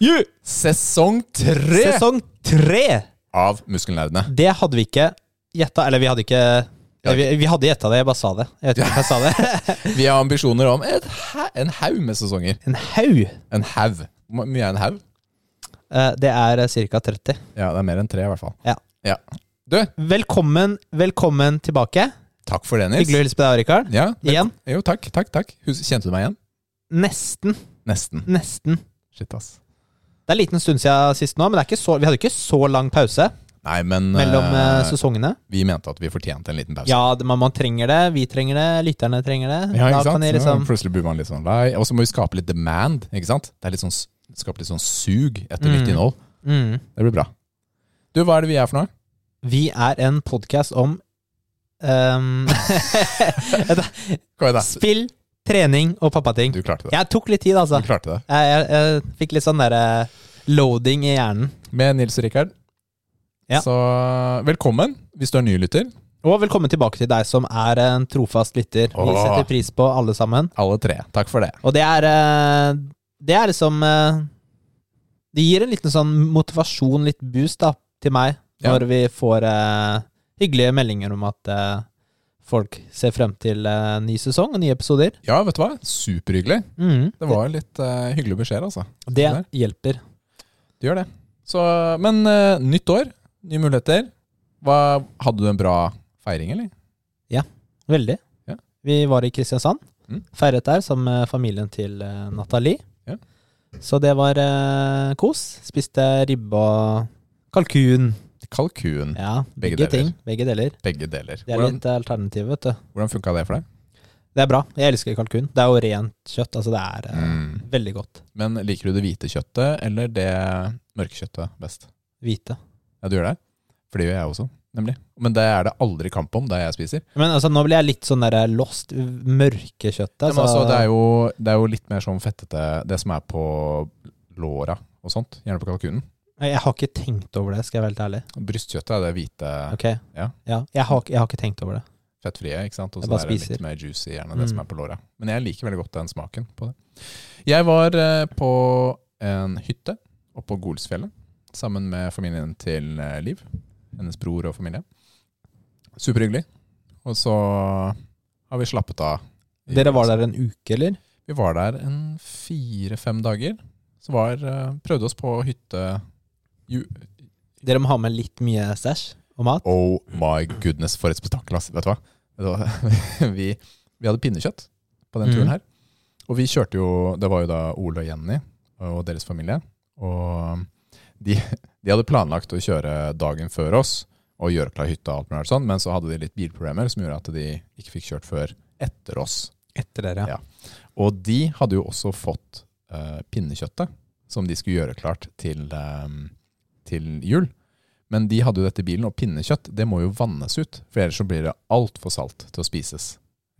Yeah. Sesong tre Sesong tre! av Muskelnerdene. Det hadde vi ikke gjetta. Eller vi hadde ikke vi, vi hadde gjetta det, jeg bare sa det. Jeg vet ikke om jeg sa det. Vi har ambisjoner om et ha en haug med sesonger. En haug. En haug. Hvor mye er en haug? Eh, Det er ca. 30. Ja, det er mer enn tre, i hvert fall. Ja. ja. Du, Velkommen, velkommen tilbake. takk for det, Nils. Hyggelig å hilse på deg, Rikard. Ja, Igjen. Jo, takk, takk, takk. Kjente du meg igjen? Nesten. Nesten. Nesten. Shit, ass. Det er en liten stund siden sist nå, men så, vi hadde ikke så lang pause Nei, men mellom eh, eh, sesongene. vi mente at vi fortjente en liten pause. Ja, det- man, man trenger det. Vi trenger det. Lytterne trenger det. Ja, ikke da sant? kan de Ja, liksom plutselig blir man litt sånn lei. Og så må vi skape litt demand, ikke sant? Det er litt sånn, skape litt sånn sug etter nytt Mm. innhold. mm. Det blir bra. Du, hva er det vi er for noe? Vi er en podkast om da. spill, trening og pappating. Du klarte det. Jeg tok litt tid, altså. Du klarte det. Jeg, jeg, jeg fikk litt sånn derre loading i hjernen. Med Nils og Rikard. Ja. Så velkommen, hvis du er ny lytter. Og velkommen tilbake til deg som er en trofast lytter. Vi setter pris på alle sammen. Alle tre. Takk for det. Og det er eh, Det er liksom eh, Det gir en liten sånn motivasjon, litt boost, da, til meg, Ja. når vi får eh, hyggelige meldinger om at eh, folk ser frem til uh, ny sesong og nye episoder. Ja, vet du hva? Superhyggelig. Mm. Det var litt uh, hyggelig beskjed, altså. det, der. hjelper. Det gjør det. Så, men uh, nytt år, nye muligheter. Hva, hadde du en bra feiring, eller? Ja, Veldig. Ja. Vi var i Kristiansand. Mm. Feiret der sammen med familien til eh, Nathalie. Ja. Så det var eh, kos. Spiste ribbe og kalkun. Kalkun. Ja, Begge begge, ting. Begge deler. Begge deler. Det er Hvordan, litt alternativ, vet du. hvordan funka det for deg? Det er bra. Jeg elsker kalkun. Det er jo rent kjøtt. Altså, det er eh, Mm. veldig godt. Men liker du det hvite kjøttet eller det mørke kjøttet best? Hvite. Ja, du gjør det? For det gjør jeg også, nemlig. Men det er det aldri kamp om, det jeg spiser. Men altså, nå blir jeg litt sånn derre lost. Mørke kjøttet. Men altså, det, er jo, det er jo litt mer sånn fettete, det som er på låra og sånt. Gjerne på kalkunen. Jeg har ikke tenkt over det, skal jeg være helt ærlig. Brystkjøttet er det hvite Ok. Ja. Jeg, har, jeg har ikke tenkt over det. fettfrie, ikke sant? Og så er det litt mer juicy, gjerne det Mm. som er på låret. Men jeg liker veldig godt den smaken på det. Jeg var eh, på en hytte oppe på Golsfjellet sammen med familien til eh, Liv. Hennes bror og familie. Superhyggelig. Og så har vi slappet av. Dere var der en uke, eller? Vi var der en fire-fem dager. Så var, eh, prøvde oss på hytte Dere må ha med litt mye stæsj og mat? Oh my goodness, for et spetakkel. Vet du hva? Vi, vi hadde pinnekjøtt på den Mhm. turen her. Og vi kjørte jo Det var jo da Ole og Jenny og deres familie. Og de, de hadde planlagt å kjøre dagen før oss og gjøre klar hytta og alt mulig sånn, men så hadde de litt bilproblemer som gjorde at de ikke fikk kjørt før etter oss. Etter dere, ja. Ja. Og de hadde jo også fått uh, pinnekjøttet som de skulle gjøre klart til, eh, til jul. Men de hadde jo dette i bilen, og pinnekjøtt det må jo vannes ut. For ellers så blir det altfor salt til å spises.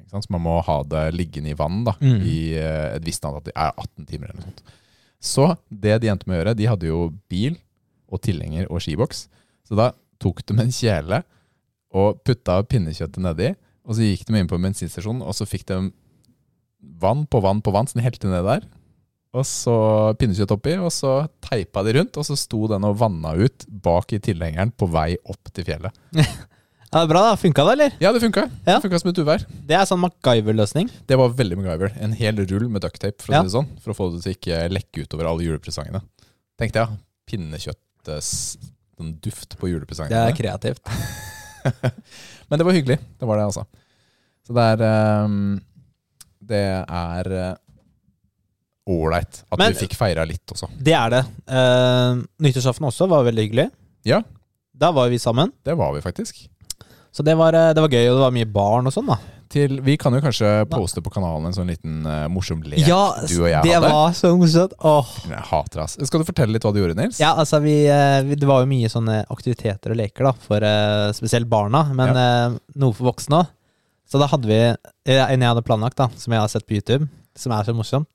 Så man må ha det liggende i vann da, Mm. i eh, et visst antall det er 18 timer eller noe sånt. Så det de endte med å gjøre, de hadde jo bil og tilhenger og skiboks. Så da tok de en kjele og putta pinnekjøttet nedi, og så gikk de inn på en bensinstasjon, og så fikk de vann på vann på vann, så de helte ned der. Og så pinnekjøtt oppi, og så teipa de rundt, og så sto den og vanna ut bak i tilhengeren på vei opp til fjellet. ja det er bra, da. Funka det, eller? Ja, det funka. Ja. Det funka som et uvær. Det er sånn MacGyver-løsning. Det var veldig MacGyver. En hel rull med ducktape, for å Ja. si det sånn. For å få det til ikke lekke utover alle julepresangene. Tenkte jeg, pinnekjøtt eh, sånn på Det er kreativt. Men det var hyggelig. Det var det, altså. Så det er um, Det er eh, ålreit at Men- vi fikk feira litt også. Det er det. Uh, Nyttårsaften også var veldig hyggelig. Ja. Da var vi sammen. Det var vi faktisk. Så det var, eh, det var gøy, og det var mye barn og sånn, da. Til, vi kan jo kanskje poste på kanalen en sånn liten uh, morsom lek Ja, du og jeg det var så morsomt. Åh. Jeg hater ass. Skal du fortelle litt hva du gjorde, Nils? Ja, altså vi, vi Det var jo mye sånne aktiviteter og leker, da, for uh, spesielt barna, men eh, noe for voksne òg. Så da hadde vi en jeg hadde planlagt, da, som jeg har sett på YouTube, som er så morsomt,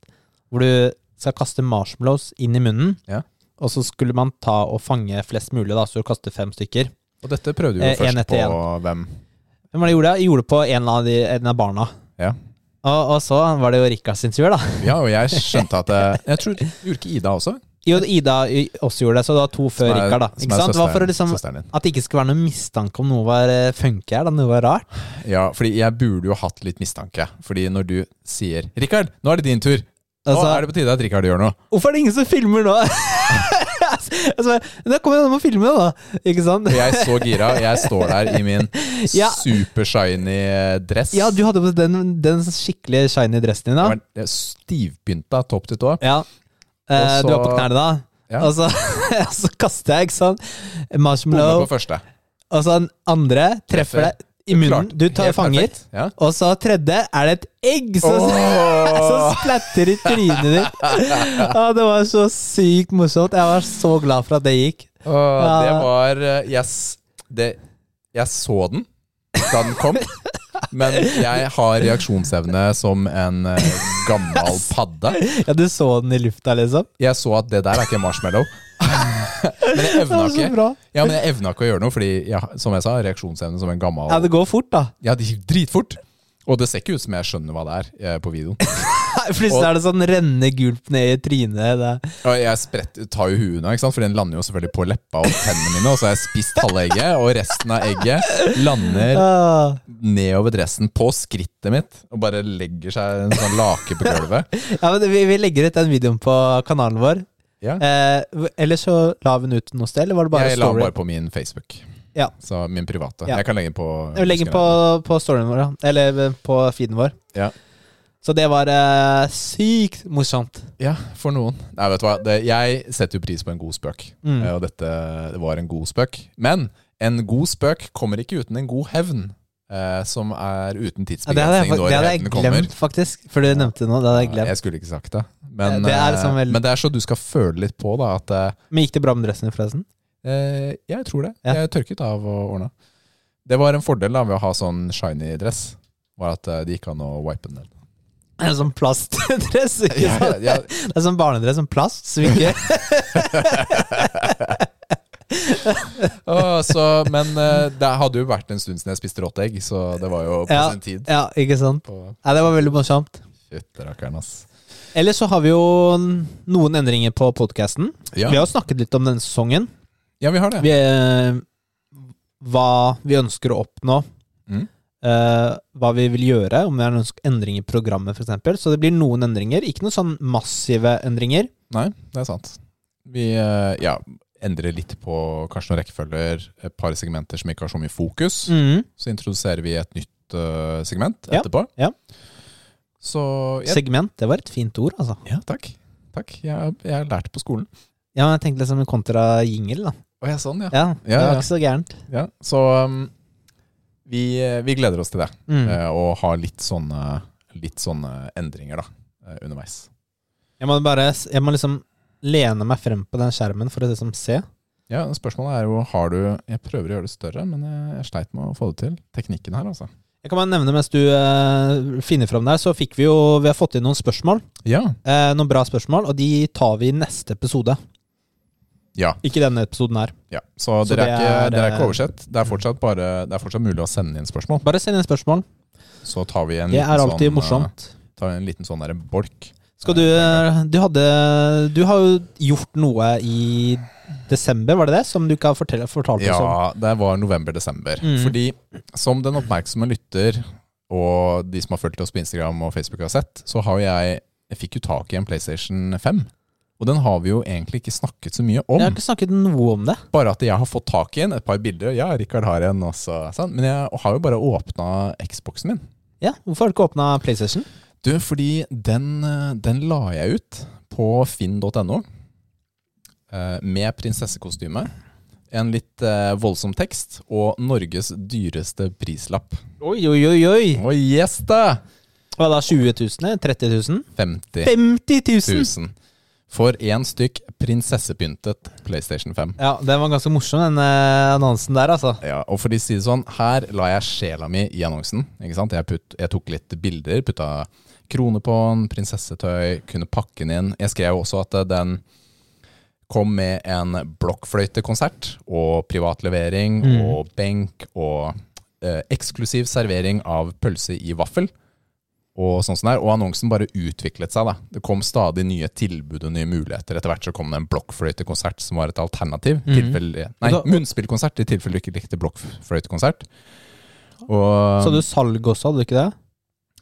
hvor du skal kaste marshmallows inn i munnen, Ja. og så skulle man ta og fange flest mulig, da, så du kaster fem stykker. Og dette prøvde du jo Eh, først på hvem? Hvem var det jeg gjorde? Jeg gjorde det på en av, de, en av barna. Ja. Og, og så var det jo Rikard sin tur, da. Ja, og jeg skjønte at eh, Jeg tror Gjorde ikke Ida også? Jo, Ida også gjorde det, så det var to før er- Rikard, da. Ikke er Søsteren, Det var for liksom. At det ikke skulle være noen mistanke om noe var eh, funky her, da. Noe var rart. Ja, fordi jeg burde jo hatt litt mistanke. Fordi når du sier 'Rikard, nå er det din tur', nå Altså, er det på tide at Rikard gjør noe. Hvorfor er det ingen som filmer nå? altså, da kommer jeg an å filme, da. Ikke sant? jeg er så gira. Jeg står der i min Ja. supershiny dress. Ja, du hadde på den, den skikkelig shiny dressen din, da. Jeg var stivpynta topp til tå. Ja. Eh, så- Du var på knærne da. Ja. Og så, så kaster jeg, ikke sant. Bommer Marshmallow. på første. Og så den andre Treffer. deg i munnen. Du tar Helt fanger. perfekt. Ja. Og så tredje er det et egg som, oh. som splatter i trynet ditt. Ja, det var så sykt morsomt. Jeg var så glad for at det gikk. Åh, Ja. det var Yes. det, jeg så den da den kom, men jeg har reaksjonsevne som en eh, gammel padde. Ja, Du så den i lufta, liksom? Jeg så at det der er ikke marshmallow. men jeg evna ikke. Ja, men jeg evna ikke å gjøre noe, fordi jeg, som jeg sa, reaksjonsevne som en gammel Ja, det går fort, da. Ja, det gikk dritfort. Og det ser ikke ut som jeg skjønner hva det er eh, på videoen. Plutselig Og- er det sånn renne gulp ned i trynet. Det. Og jeg sprett, tar jo huet unna, for den lander jo selvfølgelig på leppa og tennene mine. Og så har jeg spist halve egget, og resten av egget lander Ah. nedover dressen på skrittet mitt. Og bare legger seg en sånn lake på gulvet. Ja, men vi, vi legger ut den videoen på kanalen vår. Ja. Eh, eller så la vi den ut noe sted, eller var det bare Jeg la den bare på min Facebook. Ja. Så min private. Ja. Jeg kan legge den på Vi legge den på, på storyen vår, ja. eller eh, på feeden vår. Ja. Så det var eh, sykt morsomt. Ja, for noen. Nei, vet du hva. Det, jeg setter jo pris på en god spøk. Mm. Eh, Og dette var en god spøk. Men en god spøk kommer ikke uten en god hevn. Eh, som er uten Ja, det hadde jeg, tidsbegrensning det hadde jeg hevnen kommer. glemt, faktisk. For du nevnte det nå. Det hadde jeg Ja, glemt. Jeg skulle ikke sagt det. Men Det er liksom vel- men det er så du skal føle litt på da, at Men gikk det bra med dressen forresten? Eh, Jeg tror det. Ja. Jeg tørket av og ordna. Det var en fordel da ved å ha sånn shiny dress. Var at eh, det gikk an å wipe den ned. En sånn plastdress, ikke Ja, sant? ja, Det er sånn barnedress, sånn plast, som oh, så, men eh, det hadde jo vært en stund siden jeg spiste rått egg, så det var jo på Ja. sin tid. Ja, ikke sant? På Nei, det var veldig morsomt. Eller ass. Ellers så har vi jo noen endringer på podkasten. Ja. Vi har jo snakket litt om denne sesongen. Ja, vi har det. Vi, eh, hva vi ønsker å oppnå. Mm. Uh, hva vi vil gjøre, om det er noen endringer i programmet f.eks. Så det blir noen endringer. Ikke noen sånn massive endringer. Nei, det er sant. Vi uh, ja, endrer litt på kanskje noen rekkefølger, et par segmenter som ikke har så mye fokus. Mm. Så introduserer vi et nytt uh, segment etterpå. ja. Så ja, Segment, det var et fint ord, altså. ja, takk. Takk. Jeg, jeg har lært på skolen. Ja, men jeg tenkte liksom kontra jingle, da. Å ja, sånn, ja. Ja, det var ja. ikke så gærent. ja. Så um, vi, vi gleder oss til det. Mm. uh, og har litt sånne, litt sånne endringer da, uh, underveis. Jeg må bare Jeg må liksom lene meg frem på den skjermen for å liksom se. Ja, Spørsmålet er jo har du Jeg prøver å gjøre det større, men jeg, jeg sleit med å få det til. Teknikken her, altså. Jeg kan bare nevne mens du eh, finner fram der, så fikk vi jo Vi har fått inn noen spørsmål. Ja. Eh, noen bra spørsmål, og de tar vi i neste episode. Ja. Ikke denne episoden her. ja. Så, Så dere, er det ikke, er, dere er eh, ikke oversett. Det er, fortsatt bare, det er fortsatt mulig å sende inn spørsmål. Bare send inn spørsmål. Så tar vi en Det liten er alltid sånn, morsomt. eh, tar vi en liten sånn der bolk. Skal du Du hadde Du har jo gjort noe i desember, var det det? Som du ikke har fortalt, fortalt oss om? Ja, det var november-desember. Mm. Fordi som den oppmerksomme lytter, og de som har fulgt oss på Instagram og Facebook har sett, så har jeg Jeg fikk jo tak i en PlayStation 5. Og den har vi jo egentlig ikke snakket så mye om. Jeg har ikke snakket noe om det. Bare at jeg har fått tak i en, et par bilder. Ja, Rikard har en også. Sånn. Men jeg har jo bare åpna Xboxen min. Ja, Hvorfor har du ikke åpna PlayStation? Du, fordi den, eh, den la jeg ut på finn.no eh, med prinsessekostyme. En litt eh, voldsom tekst og Norges dyreste prislapp. Oi, oi, oi! oi Og yes da! Hva da, 20 000? 30 000? 50 50 000! 000. For én stykk prinsessepyntet PlayStation 5. Ja, den var ganske morsom, den eh, annonsen der, altså. Ja, og for å si det sånn, her la jeg sjela mi i annonsen. Ikke sant? Jeg, putt, jeg tok litt bilder, putta krone på den, prinsessetøy, kunne pakke den inn. Jeg skrev også at eh, den kom med en blokkfløytekonsert og privatlevering Mm. og benk og eh, eksklusiv servering av pølse i vaffel. Og sånn som det er. Og annonsen bare utviklet seg. da. Det kom stadig nye tilbud og nye muligheter. Etter hvert så kom det en blokkfløytekonsert som var et alternativ. Mhm. Tilfelle, nei, da- munnspillkonsert i tilfelle du ikke likte blokkfløytekonsert. Og Så du salg også, hadde du ikke det?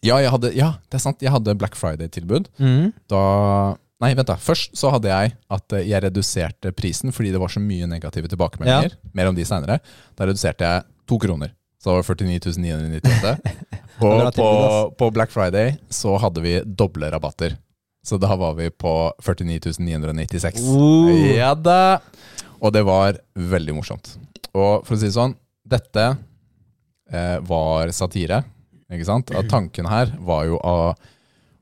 ja, hadde, ja, det er sant. Jeg hadde Black Friday-tilbud. Mm. Da Nei, vent da. Først så hadde jeg at eh, jeg reduserte prisen fordi det var så mye negative tilbakemeldinger. Mer om de seinere. Da reduserte jeg to kroner. Så det var 49 998. Og på, på Black Friday så hadde vi doble rabatter. Så da var vi på 49 996. Uh. Ja da! Og det var veldig morsomt. Og for å si det sånn, dette eh, var satire. Ikke sant? At tanken her var jo å,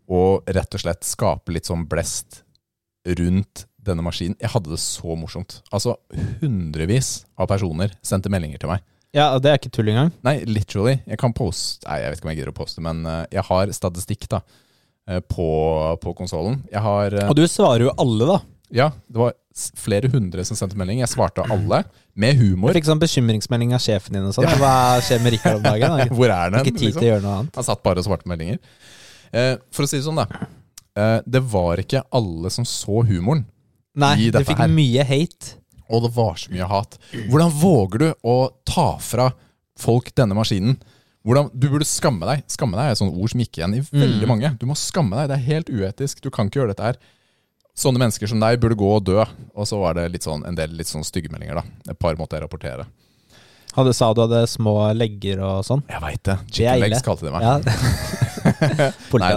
å rett og slett skape litt sånn blest rundt denne maskinen. Jeg hadde det så morsomt. Altså hundrevis av personer sendte meldinger til meg. Ja, det er ikke tull engang. Nei, literally. Jeg kan poste Nei, jeg vet ikke om jeg gidder å poste, men eh, jeg har statistikk da eh, på, på konsollen. Jeg har eh, Og du svarer jo alle, da. Ja, det var flere hundre som sendte melding. Jeg svarte alle, med Du Jeg fikk sånn bekymringsmelding av sjefen din og sånn. Hva skjer med Rikard om dagen? Hvor er den? Ikke tid til å gjøre noe annet. Han satt bare og svarte meldinger. Eh, for å si det sånn, da. Eh, det var ikke alle som så humoren. Nei, I du fikk her. mye hate. Og det var så mye hat. Hvordan våger du å ta fra folk denne maskinen? Hvordan, du burde skamme deg. Skamme deg er et sånt ord som gikk igjen i veldig Mm. mange. Du må skamme deg. Det er helt uetisk. Du kan ikke gjøre dette her. Sånne mennesker som deg burde gå og dø. Og så var det sånn, en del litt sånn styggemeldinger. da. Et par måtte jeg rapportere. Hadde sa du hadde små legger og sånn. Jeg veit det. Det Chicken legs kalte de meg. Ja. Nei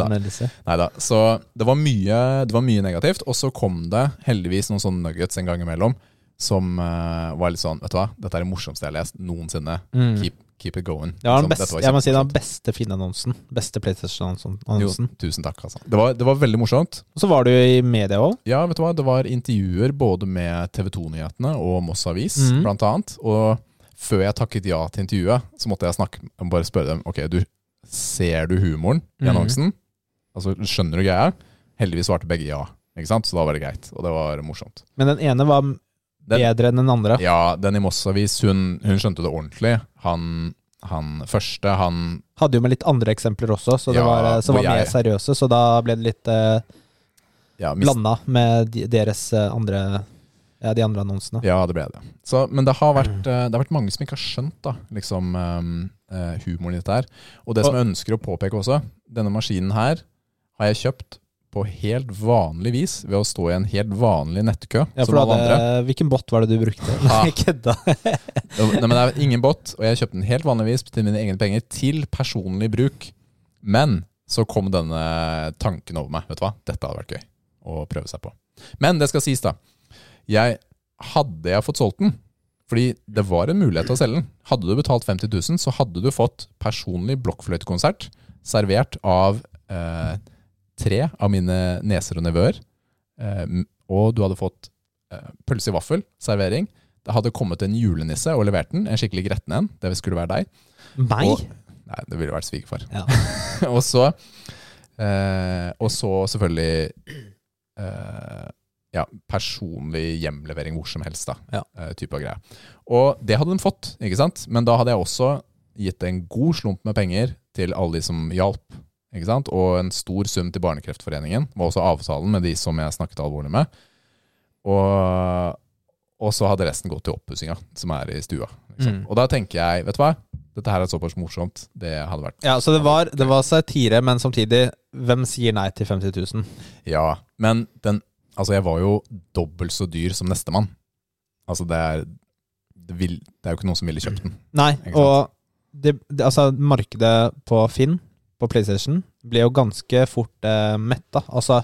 Neida, Så det var, mye, det var mye negativt. Og så kom det heldigvis noen sånne nuggets en gang imellom som uh, var litt sånn Vet du hva, dette er det morsomste jeg har lest noensinne. Mm. Keep, keep it going. Det var den Liksom, beste, jeg må si den beste Finn-annonsen. Beste PlayStation-annonsen. tusen takk, altså. Det var, det var veldig morsomt. Og så var du i media òg. Ja, vet du hva, det var intervjuer både med TV 2-nyhetene og Moss Avis, mm. blant annet. Og før jeg takket ja til intervjuet, så måtte jeg snakke bare spørre dem Ok, du, ser du humoren i annonsen. annonsen? Altså, skjønner du greia? Heldigvis svarte begge ja, ikke sant? så da var det greit. Og det var morsomt. Men den ene var Den- bedre enn den andre. Ja, den i Moss Avis, hun, hun skjønte det ordentlig. Han, han første, han Hadde jo med litt andre eksempler også, så det Ja, var, som hvor var mer jeg- seriøse. Så da ble det litt eh, ja, blanda med de, deres eh, andre Ja, de andre annonsene. Ja, det ble det. Så, men det har, vært, eh, det har vært mange som ikke har skjønt da, liksom, um, eh, humoren i dette her. Og det som jeg ønsker å påpeke også, denne maskinen her har jeg kjøpt på helt vanlig vis ved å stå i en helt vanlig nettkø Ja, som alle andre. hvilken bot var det du brukte? Nei, kødda. Nei, men det er ingen bot, og jeg kjøpte den helt vanligvis til mine egne penger, til personlig bruk. Men så kom denne tanken over meg. Vet du hva? Dette hadde vært gøy å prøve seg på. Men det skal sies, da. Jeg, hadde jeg fått solgt den, fordi det var en mulighet til å selge den Hadde du betalt 50 000, så hadde du fått personlig blokkfløytekonsert servert av eh, tre av mine neser og nevøer. Eh, og du hadde fått eh, pølse i vaffel, servering. Det hadde kommet en julenisse og levert den, en skikkelig gretten en. Det skulle være deg. Meg? Og- Nei, det ville vært svigerfar. Ja. og så eh, Og så selvfølgelig eh, ja, personlig hjemlevering hvor som helst, da. Ja. Eh, type av greie. Og det hadde de fått, ikke sant? Men da hadde jeg også gitt en god slump med penger til alle de som hjalp. Ikke sant? Og en stor sum til Barnekreftforeningen. var også avtalen med de som jeg snakket alvorlig med. Og, og så hadde resten gått til oppussinga, som er i stua. Mm. Og da tenker jeg, vet du hva? Dette her er såpass morsomt. Det hadde vært Ja, så det var, det var satire, men samtidig Hvem sier nei til 50 000? Ja, men den Altså, jeg var jo dobbelt så dyr som nestemann. Altså, det er det, vil, det er jo ikke noen som ville kjøpt den. Nei, og det, det, altså markedet på Finn, på PlayStation, ble jo ganske fort eh, metta. Altså,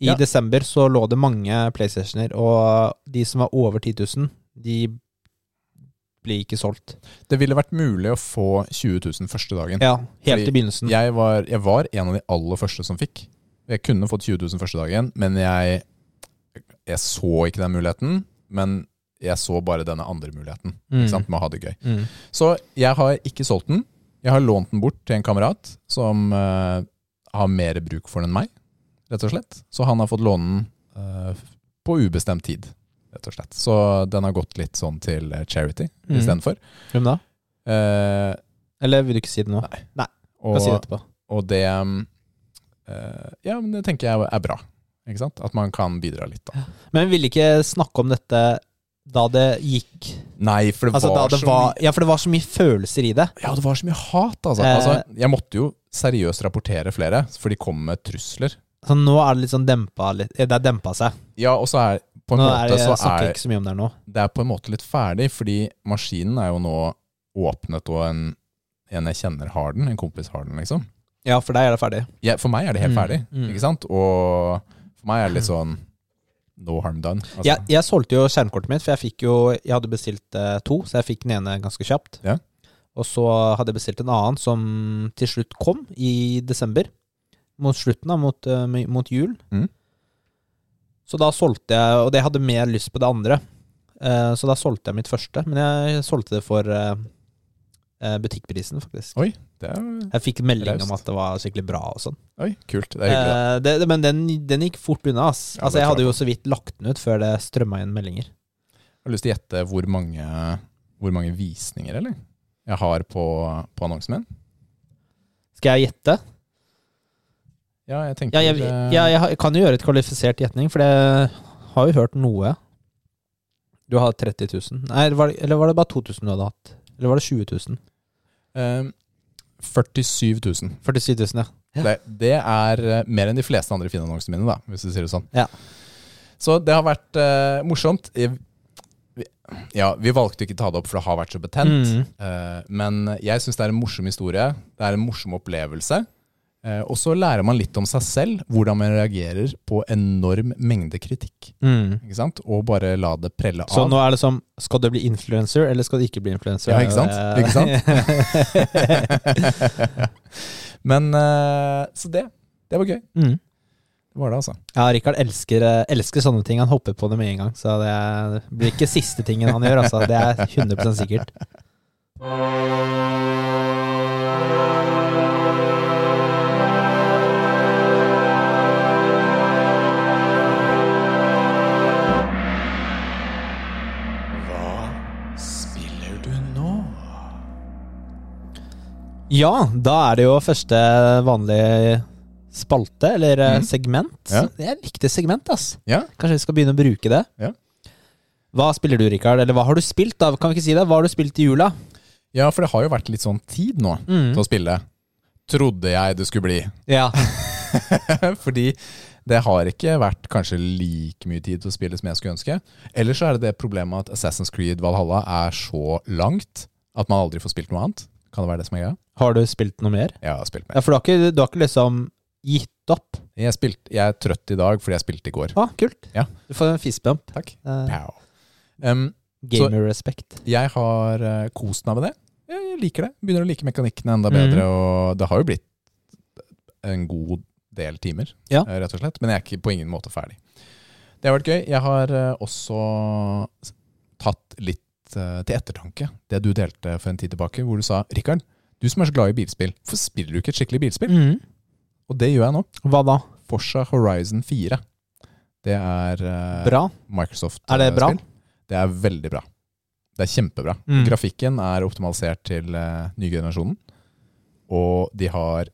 i Ja. desember så lå det mange PlayStationer, og de som var over 10 000, de blir ikke solgt. Det ville vært mulig å få 20 000 første dagen. Ja, helt Fordi i begynnelsen. Jeg, var, jeg var en av de aller første som fikk. Jeg kunne fått 20 000 første dagen, men jeg, jeg så ikke den muligheten. Men jeg så bare denne andre muligheten, Mm. med å ha det gøy. Mm. Så jeg har ikke solgt den. Jeg har lånt den bort til en kamerat som uh, har mer bruk for den enn meg, rett og slett. Så han har fått låne den uh, på ubestemt tid, rett og slett. Så den har gått litt sånn til eh, charity Mm. istedenfor. Hvem da? Uh, Eller vil du ikke si det nå? Nei. Nei, og, si det etterpå? og det, um, ja, men det tenker jeg er bra. Ikke sant? At man kan bidra litt, da. Men vi ville ikke snakke om dette da det gikk Nei, for det Altså var det var mye Ja, for det var så mye følelser i det. Ja, det var så mye hat, altså. Eh. altså. Jeg måtte jo seriøst rapportere flere, for de kom med trusler. Så nå er det litt sånn dempa litt Det er dempa seg. Ja, og så er på en Nå måte er, så er ikke så mye om det nå. det er på en måte litt ferdig, fordi maskinen er jo nå åpnet, og en, en jeg kjenner har den, en kompis har den, liksom. Ja, for deg er det ferdig. Ja, for meg er det helt Mm, ferdig, mm. ikke sant? Og for meg er det litt sånn no harm done. Altså. Jeg, jeg solgte jo skjermkortet mitt, for jeg jo Jeg hadde bestilt eh, to, så jeg fikk den ene ganske kjapt. Ja. Og så hadde jeg bestilt en annen som til slutt kom i desember. Mot slutten, da, mot, uh, mot jul. Mm. Så da solgte jeg Og det hadde mer lyst på det andre. uh, så da solgte jeg mitt første. Men jeg solgte det for eh, butikkprisen, faktisk. Oi, er, Jeg fikk melding reist. om at det var skikkelig bra og sånn. oi, kult. Det er hyggelig. Eh, det, men den, den gikk fort unna, ass. Ja, altså, jeg hadde jo så vidt lagt den ut før det strømma inn meldinger. Jeg har lyst til å gjette hvor mange, hvor mange visninger, eller? Jeg har på, på annonsen min. Skal jeg gjette? Ja, jeg tenker Ja, jeg, jeg, jeg kan jo gjøre et kvalifisert gjetning, for jeg har jo hørt noe. Du har 30 000. Nei, var det, eller var det bare 2000 du hadde hatt? Eller var det 20 000? eh, 47 000. 47 000, ja. Ja. Det, det er eh, mer enn de fleste andre Finn-annonsene mine, da, hvis du sier det sånn. Ja. Så det har vært uh, morsomt. Ja, vi valgte ikke å ta det opp, for det har vært så betent. Mm. Uh, men jeg syns det er en morsom historie. Det er en morsom opplevelse. Eh, og så lærer man litt om seg selv, hvordan man reagerer på enorm mengde kritikk. Mm. Ikke sant? Og bare la det prelle av. Så nå er det som Skal du bli influencer, eller skal du ikke bli influencer? Ja, ikke sant? Eh, Ikke sant? Men eh, Så det. Det var gøy. mm. Det var det, altså. Ja, Rikard elsker, elsker sånne ting. Han hopper på det med en gang. Så det blir ikke siste tingen han gjør, altså. Det er 100% sikkert. Ja, da er det jo første vanlige spalte, eller Mhm. segment. Ja. Det er et viktig segment, ass. Ja. Kanskje vi skal begynne å bruke det? Ja. Hva spiller du, Rikard? Eller hva har du spilt, da? Kan vi ikke si det? Hva har du spilt i jula? ja, for det har jo vært litt sånn tid nå Mm. til å spille. Trodde jeg det skulle bli. Ja. Fordi det har ikke vært kanskje like mye tid til å spille som jeg skulle ønske. Eller så er det det problemet at Assassin's Creed Valhalla er så langt at man aldri får spilt noe annet. Kan det være det som er greia? Har du spilt noe mer? Jeg har spilt mer. Ja, For du har ikke, du har ikke liksom gitt opp? Jeg, spilt, jeg er trøtt i dag fordi jeg spilte i går. Ah, kult. Ja. Du får en fistbump. Takk. Eh, Pow. Um, gamer respect. jeg har uh, kost meg med det. Jeg, liker det. Begynner å like mekanikkene enda Mhm. bedre. Og det har jo blitt en god del timer, Ja. eh, rett og slett. Men jeg er ikke på ingen måte ferdig. Det har vært gøy. Jeg har eh, også s- tatt litt eh, til ettertanke det du delte for en tid tilbake, hvor du sa Rikard, du som er så glad i bilspill, hvorfor spiller du ikke et skikkelig bilspill? Mm. Og det gjør jeg nå. Hva da? Forsa Horizon 4. Det er eh, Bra? Microsoft. Er det eh, bra? Spill. Det er veldig bra. Det er kjempebra. Mm. Grafikken er optimalisert til uh, nye generasjonen. Og de har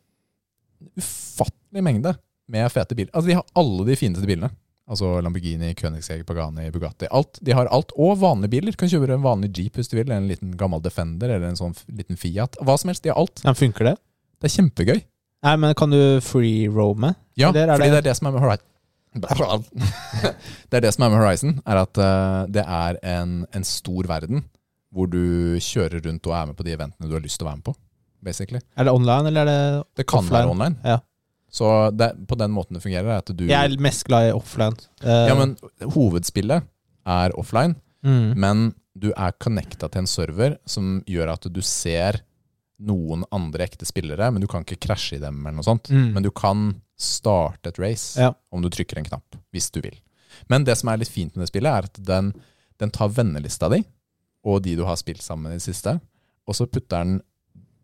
ufattelig mengde med fete biler. Altså, de har alle de fineste bilene. Altså Lamborghini, Koenigsegg, Pagani, Bugatti. Alt. De har alt. Og vanlige biler. Du kan kjøpe en vanlig Jeep hvis du vil, eller en liten gammel Defender eller en sånn liten Fiat. Hva som helst. De har alt. Ja, funker det? Det er kjempegøy. Nei, men kan du free-roame? Ja, fordi det- det er det som er med Horizon. det er det som er med Horizon, er at eh, det er en, en stor verden hvor du kjører rundt og er med på de eventene du har lyst til å være med på. Basically. Er det online, eller er det offline? Det kan Offline. være online. Ja. Så det, på den måten det fungerer, er at du Jeg er mest glad i offline. Uh, Ja, men hovedspillet er offline, mm. men du er connecta til en server som gjør at du ser noen andre ekte spillere, men du kan ikke krasje i dem eller noe sånt. Mm. Men du kan starte et race Ja. om du trykker en knapp, hvis du vil. Men det som er litt fint med det spillet, er at den, den tar vennelista di, og de du har spilt sammen i det siste, og så putter den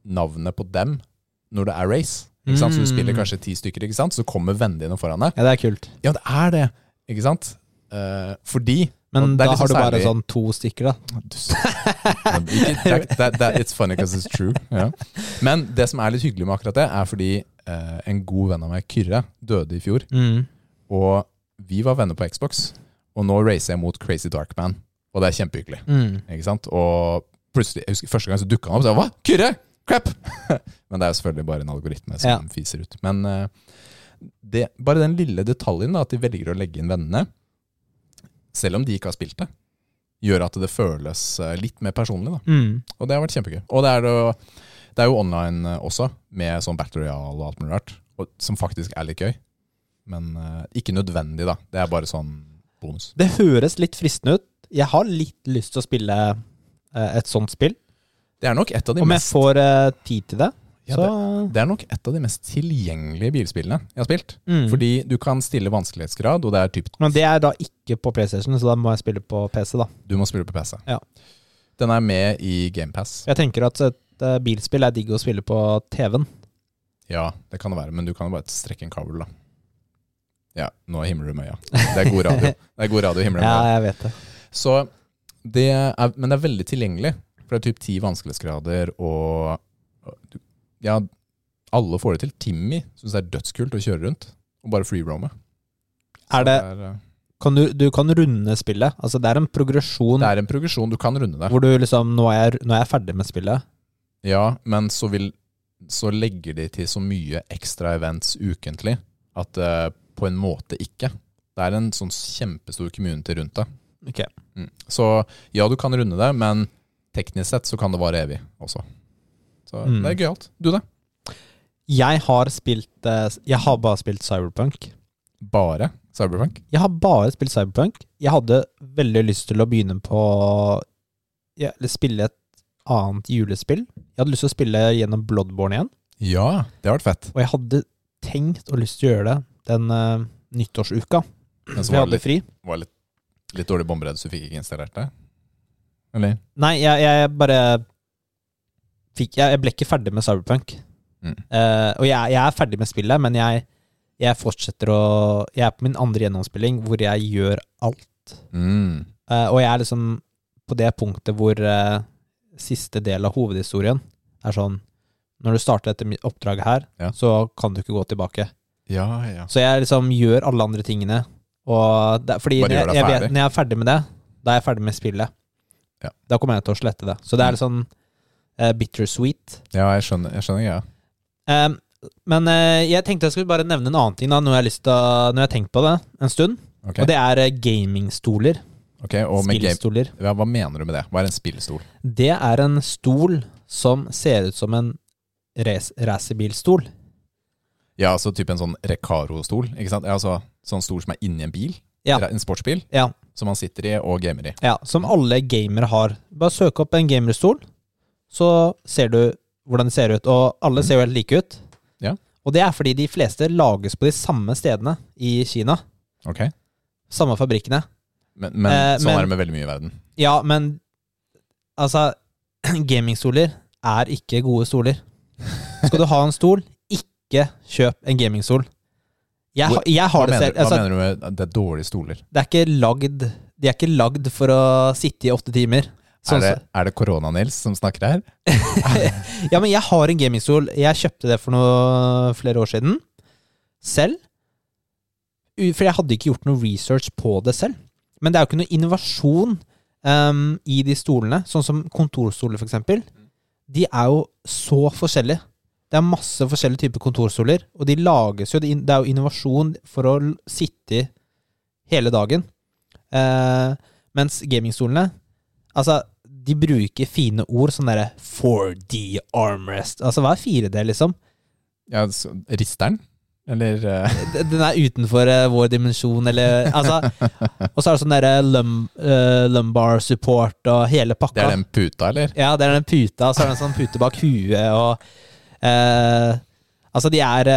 navnet på dem når det er race. Ikke sant? Så du Mm. spiller kanskje ti stykker, ikke sant? så kommer vennene dine foran deg. Ja, det er kult. Ja, det er det, ikke sant? Eh, fordi Men da har du bare sånn to stykker, da. It's funny because it's true. Ja. Men det som er litt hyggelig med akkurat det, er fordi eh, en god venn av meg, Kyrre, døde i fjor. Mm. Og vi var venner på Xbox, og nå racer jeg mot Crazy Darkman. Og det er kjempehyggelig. Mm. Ikke sant? Og plutselig, jeg husker Første gang så dukka han opp, og sa hva? Kyrre! Crap! Men det er jo selvfølgelig bare en algoritme som Ja. fiser ut. Men eh, det, bare den lille detaljen, da, at de velger å legge inn vennene, selv om de ikke har spilt det, gjør at det føles eh, litt mer personlig. da. Mm. Og det har vært kjempegøy. Og det er, jo, det er jo online eh, også, med sånn Battle Royale og alt mulig rart, som faktisk er litt gøy. Men ikke nødvendig, da. Det er bare sånn bonus. Det høres litt fristende ut. Jeg har litt lyst til å spille et sånt spill. Det er nok et av de Om jeg mest får eh, tid til det, Ja, så Det er nok et av de mest tilgjengelige bilspillene jeg har spilt. mm. Fordi du kan stille vanskelighetsgrad, og det er typ Men det er da ikke på PlayStation, så da må jeg spille på PC, da. Du må spille på PC. Ja. Den er med i GamePass. Jeg tenker at et eh, bilspill er digg å spille på TV-en. Ja, det kan det være, men du kan jo bare strekke en kabel, da. Ja, nå himler du med øya. Det er god radio. Det er god radio å himle med Ja, jeg vet det. Så det er, men det er veldig tilgjengelig. For det er typ ti vanskelighetsgrader, og ja, alle får det til. Timmy syns det er dødskult å kjøre rundt og bare freerome. Er det, eh, kan du, du kan runde spillet. Altså, det er en progresjon det er en progresjon. Du kan runde det. hvor du liksom nå er, jeg, nå er jeg ferdig med spillet. Ja, men så, vil, så legger de til så mye ekstra events ukentlig at det på en måte ikke. Det er en sånn kjempestor community rundt det. Ok. Mm. Så ja, du kan runde det, men teknisk sett så kan det vare evig også. Så Mm. det er gøyalt. Du, da? Jeg har spilt eh, Jeg har bare spilt Cyberpunk. Bare Cyberpunk? Jeg har bare spilt Cyberpunk. Jeg hadde veldig lyst til å begynne på ja, eller Spille et annet julespill. Jeg hadde lyst til å spille gjennom Bloodborne igjen. Ja, det har vært fett. Og jeg hadde tenkt og lyst til å gjøre det den uh, nyttårsuka. Men så var det hadde litt, fri. var litt, litt dårlig bomberedd, så du fikk ikke installert det? Eller? Nei, jeg, jeg bare fikk jeg, jeg ble ikke ferdig med Cyberpunk. Mm. Uh, og jeg, jeg er ferdig med spillet, men jeg, jeg fortsetter å Jeg er på min andre gjennomspilling hvor jeg gjør alt. Mm. Uh, og jeg er liksom på det punktet hvor uh, siste del av hovedhistorien er sånn Når du starter dette oppdraget her, Ja. så kan du ikke gå tilbake. Ja, ja. Så jeg liksom gjør alle andre tingene. Og det, fordi når jeg vet, når jeg er ferdig med det, da er jeg ferdig med spillet. Ja. Da kommer jeg til å slette det. Så det Mm. er litt sånn uh, bittersweet. ja, jeg skjønner, jeg skjønner ja. Um, men uh, jeg tenkte jeg skulle bare nevne en annen ting da, når jeg har, lyst til å, når jeg har tenkt på det en stund. Okay. Og det er eh, gamingstoler. Okay, Spillstoler. game, ja, Hva mener du med det? Hva er en spillstol? Det er en stol som ser ut som en race- racerbilstol. Ja, altså type en sånn Recaro-stol. ikke sant? Ja, altså Sånn stol som er inni en bil. Ja. En sportsbil Ja, som man sitter i og gamer i. ja, som alle gamere har. Bare søk opp en gamerstol, så ser du hvordan det ser ut. Og alle ser jo helt like ut. Ja. Og det er fordi de fleste lages på de samme stedene i Kina. Ok? Samme fabrikkene. Men, men Eh, sånn men- er det med veldig mye i verden. Ja, men altså Gamingstoler er ikke gode stoler. Skal du ha en stol, ikke kjøp en gamingstol. Jeg, jeg Hva, har det mener, hva Altså, mener du med det er dårlige stoler? det er lagd De er ikke lagd for å sitte i åtte timer. Sånn er det, er det Korona-Nils som snakker her? ja, men jeg har en gamingstol. Jeg kjøpte det for noe flere år siden. Selv. For jeg hadde ikke gjort noe research på det selv. Men det er jo ikke noe innovasjon um, i de stolene, sånn som kontorstoler, eksempel. De er jo så forskjellige. Det er masse forskjellige typer kontorstoler, og de lages jo Det er jo innovasjon for å sitte hele dagen. Eh, mens gamingstolene Altså, de bruker fine ord, sånn derre 4D armrest. Altså, hva er 4D, liksom? Ja, Risteren? Eller uh... Den er utenfor uh, vår dimensjon, eller Altså Og så er det sånn derre lum, uh, lumbar support og hele pakka. Det er den puta, eller? Ja, det er den puta, så er det en sånn pute bak huet, og eh, Altså, de er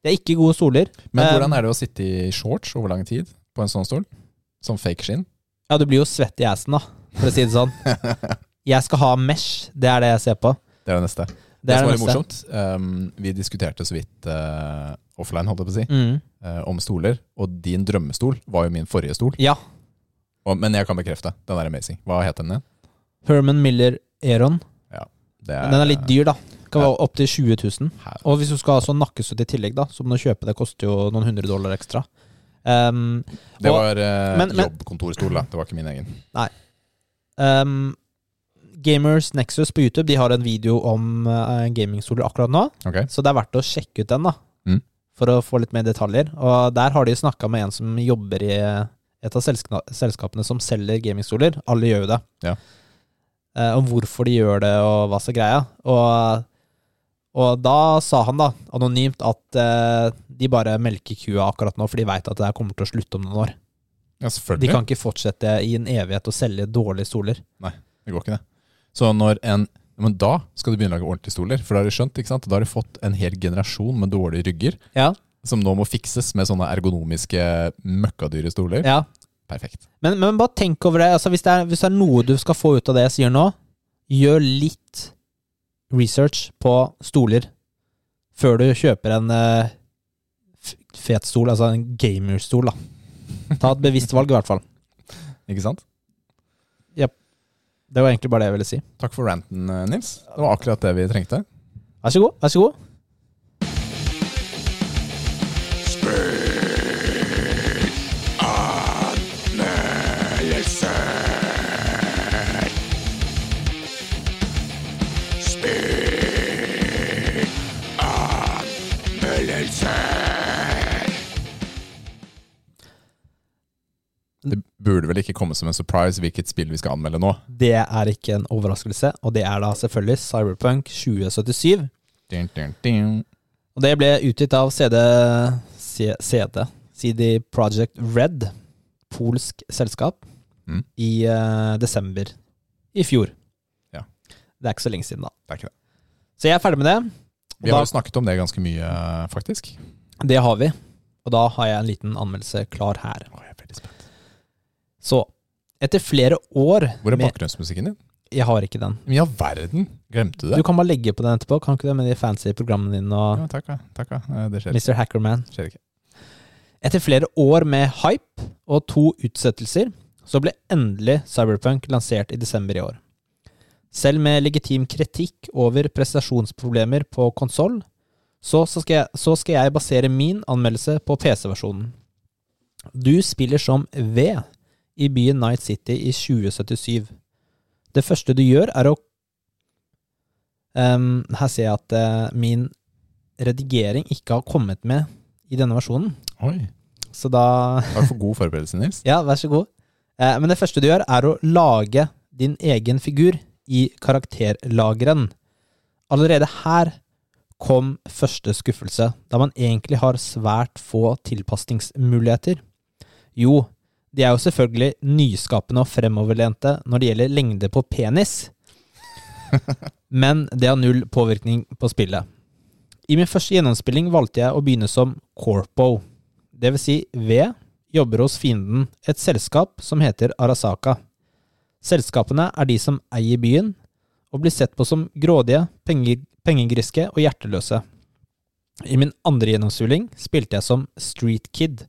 de er ikke gode stoler. Men Um, hvordan er det å sitte i shorts over lang tid på en sånn stol? Som fake skinn? Ja, du blir jo svett i assen, da, for å si det sånn. Jeg skal ha mesh, det er det jeg ser på. Det er det neste. Det, Det som var litt morsomt, um, vi diskuterte så vidt uh, offline, holdt jeg på å si, Mm. uh, om stoler. Og din drømmestol var jo min forrige stol. Ja. Og, men jeg kan bekrefte, den er amazing. Hva het den igjen? Herman Miller Aeron. Det er, den er litt dyr, da. Kan være opptil 20 000. Og hvis du skal ha sånn nakkesutt i tillegg, da, så må du kjøpe det. koster jo noen hundre dollar ekstra. Um, Det og- var eh, men- men- jobbkontorstol, da. Det var ikke min egen. um, Gamers Nexus på YouTube De har en video om uh, gamingstoler akkurat nå. Ok. Så det er verdt å sjekke ut den, da. Mm. For å få litt mer detaljer. Og der har de snakka med en som jobber i et av selska selskapene som selger gamingstoler. Alle gjør jo det. Ja. Uh, om hvorfor de gjør det, og hva som er greia. Og, og da sa han da, anonymt, at eh, de bare melker kua akkurat nå, for de veit at det her kommer til å slutte om noen år. Ja, selvfølgelig. De kan ikke fortsette i en evighet å selge dårlige stoler. Nei, Det går ikke, det. Så når en Men da skal du begynne å lage ordentlige stoler. For da har du skjønt, ikke sant? Da har du fått en hel generasjon med dårlige rygger. Ja, Som nå må fikses med sånne ergonomiske møkkadyre stoler. ja. Perfekt. Men, men bare tenk over det. Altså, hvis, det er, hvis det er noe du skal få ut av det jeg sier nå, gjør litt research på stoler før du kjøper en uh, fet stol, altså en gamerstol. da. Ta et bevisst valg, i hvert fall. Ikke sant? Det var egentlig bare det jeg ville si. Takk for ranten, eh, Nils. Det var akkurat det vi trengte. Vær så god. Vær så god. Det burde vel ikke komme som en surprise hvilket spill vi skal anmelde nå. Det er ikke en overraskelse, og det er da selvfølgelig Cyberpunk 2077. Din, din, din. Og det ble utgitt av CD, CD, CD Project Red, polsk selskap, Mm. i uh, desember i fjor. Ja. Det er ikke så lenge siden, da. Det er ikke det. Så jeg er ferdig med det. Vi har da, jo snakket om det ganske mye, faktisk. det har vi. Og da har jeg en liten anmeldelse klar her. Oh, spent. Så, etter flere år Hvor er bakgrunnsmusikken din? Jeg har ikke den. Men i all verden! Glemte du det? Du kan bare legge på den etterpå. Kan ikke det med de fancy programmene dine og Ja, takk, takk. Eh, Det skjer, Mr. Hackerman? skjer ikke. Etter flere år med hype og to utsettelser, så ble endelig Cyberpunk lansert i desember i år. Selv med legitim kritikk over prestasjonsproblemer på konsoll, så, så, så skal jeg basere min anmeldelse på PC-versjonen. Du spiller som V i byen Night City i 2077. Det første du gjør, er å um, Her ser jeg at uh, min redigering ikke har kommet med i denne versjonen. Oi. Så da Takk for god forberedelse, Nils. Ja, vær så god. Uh, men det første du gjør, er å lage din egen figur i karakterlageren. Allerede her kom første skuffelse, da man egentlig har svært få tilpasningsmuligheter. Jo, de er jo selvfølgelig nyskapende og fremoverlente når det gjelder lengde på penis, men det har null påvirkning på spillet. I min første gjennomspilling valgte jeg å begynne som corpo, det vil si V jobber hos fienden, et selskap som heter Arasaka. Selskapene er de som eier byen, og blir sett på som grådige, pengegriske og hjerteløse. I min andre gjennomspilling spilte jeg som street kid,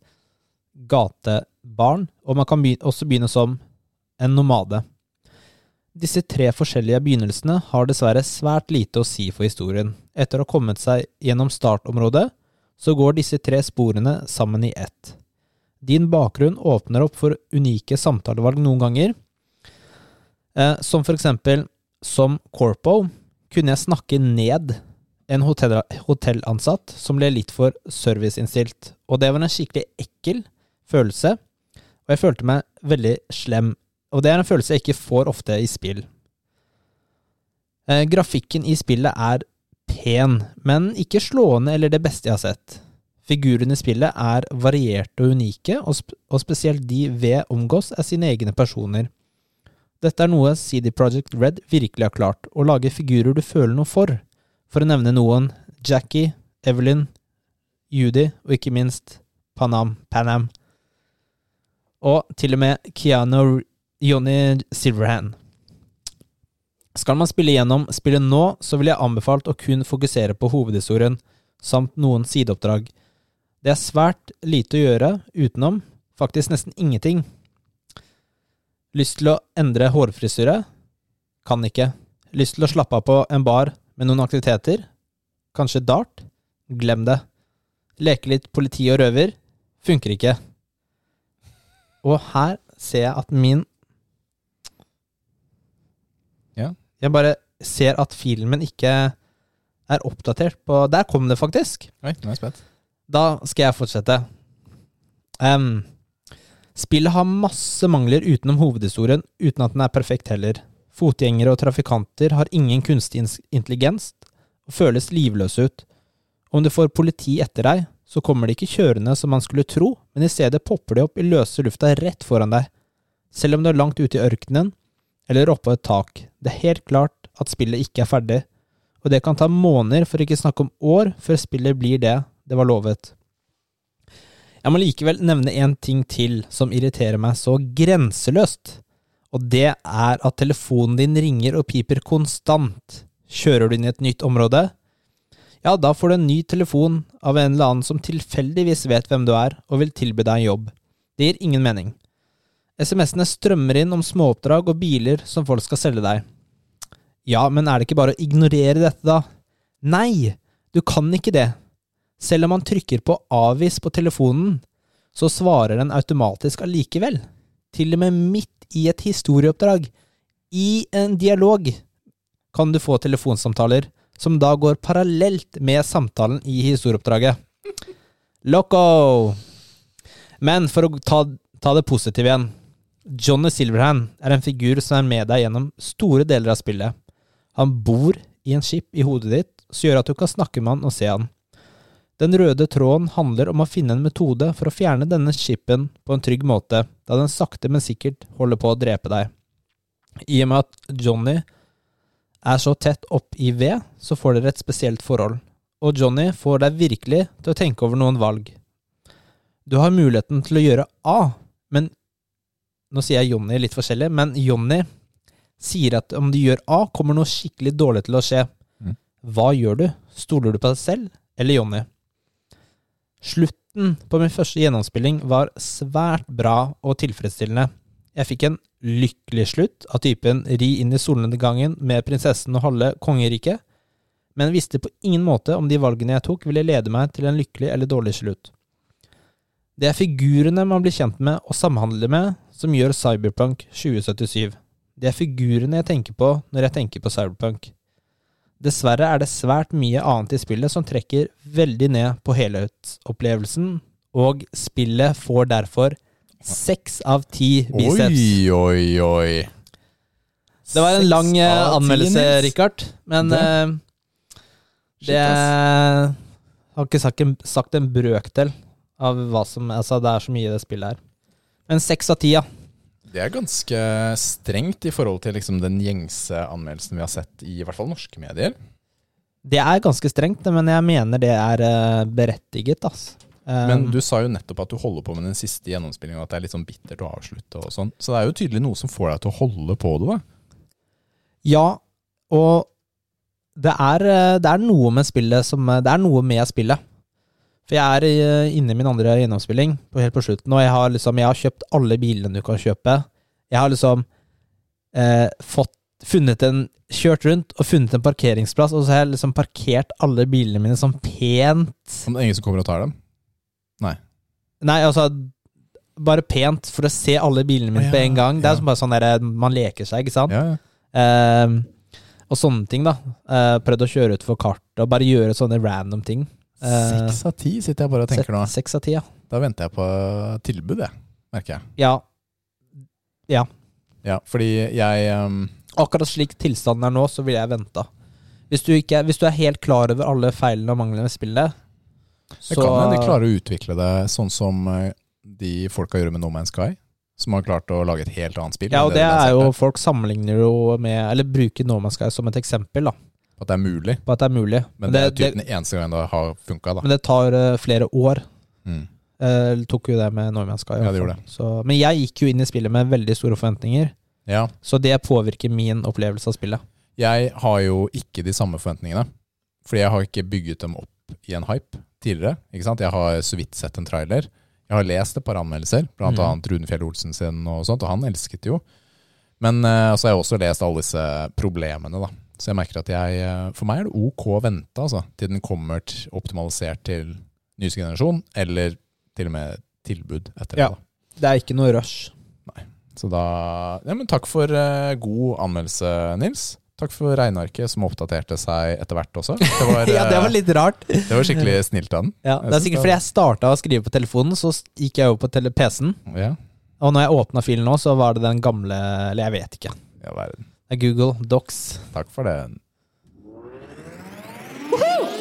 gatebarn, og man kan begynne, også begynne som en nomade. Disse tre forskjellige begynnelsene har dessverre svært lite å si for historien. Etter å ha kommet seg gjennom startområdet, så går disse tre sporene sammen i ett. Din bakgrunn åpner opp for unike samtalevalg noen ganger, eh, som for eksempel som corpo kunne jeg snakke ned en hotell, hotellansatt som ble litt for serviceinnstilt, og det var en skikkelig ekkel følelse, og jeg følte meg veldig slem, og det er en følelse jeg ikke får ofte i spill. Eh, grafikken i spillet er pen, men ikke slående eller det beste jeg har sett. Figurene i spillet er varierte og unike, og, sp og spesielt de ved omgås er sine egne personer. Dette er noe CD Projekt Red virkelig har klart, å lage figurer du føler noe for. For å nevne noen Jackie, Evelyn, Judy og ikke minst Panam, Panam. Og til og med Keanu Johnny Silverhand. Skal man spille gjennom spillet nå, så vil jeg anbefalt å kun fokusere på hovedhistorien, samt noen sideoppdrag. Det er svært lite å gjøre utenom, faktisk nesten ingenting. Lyst til å endre hårfrisyre? Kan ikke. Lyst til å slappe av på en bar med noen aktiviteter, kanskje dart, glem det. Leke litt politi og røver, funker ikke. Og her ser jeg at min Ja. Jeg bare ser at filmen ikke er oppdatert på Der kom det faktisk. Oi, nå er jeg spent. Da skal jeg fortsette. Um, spillet har masse mangler utenom hovedhistorien, uten at den er perfekt heller. Fotgjengere og trafikanter har ingen kunstig intelligens og føles livløse ut. Om du får politi etter deg, så kommer de ikke kjørende som man skulle tro, men i stedet popper de opp i løse lufta rett foran deg. Selv om du er langt ute i ørkenen, eller oppå et tak. Det er helt klart at spillet ikke er ferdig, og det kan ta måneder, for ikke snakke om år, før spillet blir det det var lovet. Jeg må likevel nevne en ting til som irriterer meg så grenseløst, og det er at telefonen din ringer og piper konstant. Kjører du inn i et nytt område? Ja, da får du en ny telefon av en eller annen som tilfeldigvis vet hvem du er, og vil tilby deg en jobb. Det gir ingen mening. SMS-ene strømmer inn om småoppdrag og biler som folk skal selge deg. Ja, men er det ikke bare å ignorere dette, da? Nei, du kan ikke det. Selv om man trykker på avvis på telefonen, så svarer den automatisk allikevel. Til og med midt i et historieoppdrag, i en dialog, kan du få telefonsamtaler som da går parallelt med samtalen i historieoppdraget. Loco! Men for å ta, ta det positive igjen. Johnny Silverhand er en figur som er med deg gjennom store deler av spillet. Han bor i en skip i hodet ditt, som gjør at du kan snakke med han og se han. Den røde tråden handler om å finne en metode for å fjerne denne skipen på en trygg måte, da den sakte, men sikkert holder på å drepe deg. I og med at Johnny er så tett opp i ved, så får dere et spesielt forhold. Og Johnny får deg virkelig til å tenke over noen valg. Du har muligheten til å gjøre A, men Nå sier jeg Johnny litt forskjellig, men Johnny sier at om du gjør A, kommer noe skikkelig dårlig til å skje. Mm. Hva gjør du? Stoler du på deg selv eller Johnny? Slutten på min første gjennomspilling var svært bra og tilfredsstillende. Jeg fikk en lykkelig slutt av typen ri inn i solnedgangen med prinsessen og halve kongeriket, men visste på ingen måte om de valgene jeg tok ville lede meg til en lykkelig eller dårlig slutt. Det er figurene man blir kjent med og samhandler med, som gjør Cyberpunk 2077. Det er figurene jeg tenker på når jeg tenker på Cyberpunk. Dessverre er det svært mye annet i spillet som trekker veldig ned på helhetsopplevelsen, og spillet får derfor seks av ti biceps. Oi, oi, oi. Det var en lang eh, anmeldelse, Richard, men Det- uh, det ass. har ikke sagt en, sagt en brøkdel av hva som Altså, det er så mye i det spillet her. Men seks av ti, ja. Det er ganske strengt i forhold til liksom den gjengse anmeldelsen vi har sett i i hvert fall norske medier. Det er ganske strengt, men jeg mener det er eh, berettiget, ass. Eh, Men du sa jo nettopp at du holder på med den siste gjennomspillingen, og at det er litt sånn bittert å avslutte og sånn. Så det er jo tydelig noe som får deg til å holde på det, da. Ja, og det er, eh, det er noe med spillet som eh, Det er noe med spillet. For jeg er eh, inne i min andre gjennomspilling på helt på slutten, og jeg har liksom Jeg har kjøpt alle bilene du kan kjøpe. Jeg har liksom eh, fått funnet en Kjørt rundt og funnet en parkeringsplass, og så har jeg liksom parkert alle bilene mine sånn pent. Om det er ingen som kommer og tar dem. Nei, altså Bare pent for å se alle bilene mine ja, på en gang. Det er ja. som bare sånn der, man leker seg, ikke sant? Ja, ja. Uh, og sånne ting, da. Uh, prøvd å kjøre utfor kartet og bare gjøre sånne random ting. Eh, Seks av ti sitter jeg bare og tenker nå. Se- Seks av ti, ja. Da venter jeg på tilbud, jeg. Merker jeg. ja. Ja, fordi jeg um, Akkurat slik tilstanden er nå, så ville jeg venta. Hvis, du hvis du er helt klar over alle feilene og manglene ved spillet, Det kan hende de klarer å utvikle det sånn som eh, de folka gjør med No Man's Sky. Som har klart å lage et helt annet spill. Ja, og det det er jo. Folk sammenligner jo med Eller bruker No Man's Sky som et eksempel da At det er mulig. på at det er mulig. Men, det, er typ den eneste gangen det har funka, men det tar uh, flere år. Mm. Uh, tok jo det med No Man's Sky. Ja, det Så, men jeg gikk jo inn i spillet med veldig store forventninger, Ja. så det påvirker min opplevelse av spillet. Jeg har jo ikke de samme forventningene. Fordi jeg har ikke bygget dem opp i en hype tidligere. Ikke sant? Jeg har så vidt sett en trailer. Jeg har lest et par anmeldelser, blant Mm. annet Rune Fjell Olsen sin, og sånt, og han elsket jo. Men uh, så har jeg også lest alle disse problemene da, Så jeg merker at jeg eh, For meg er det ok å vente, altså, til den kommer optimalisert til nyeste generasjon, eller til og med tilbud etter Ja. det. da. Det er ikke noe rush. Så da ja, men Takk for uh, god anmeldelse, Nils. Takk for regnearket som oppdaterte seg etter hvert også. Det var, ja, det var eh, litt rart. det var skikkelig snilt av den. Ja, det er sikkert fordi jeg starta å skrive på telefonen, så gikk jeg over på PC-en. Ja, Og når jeg åpna filen nå, så var det den gamle Eller jeg vet ikke. ja verden. Det er Google Docs. Takk for det.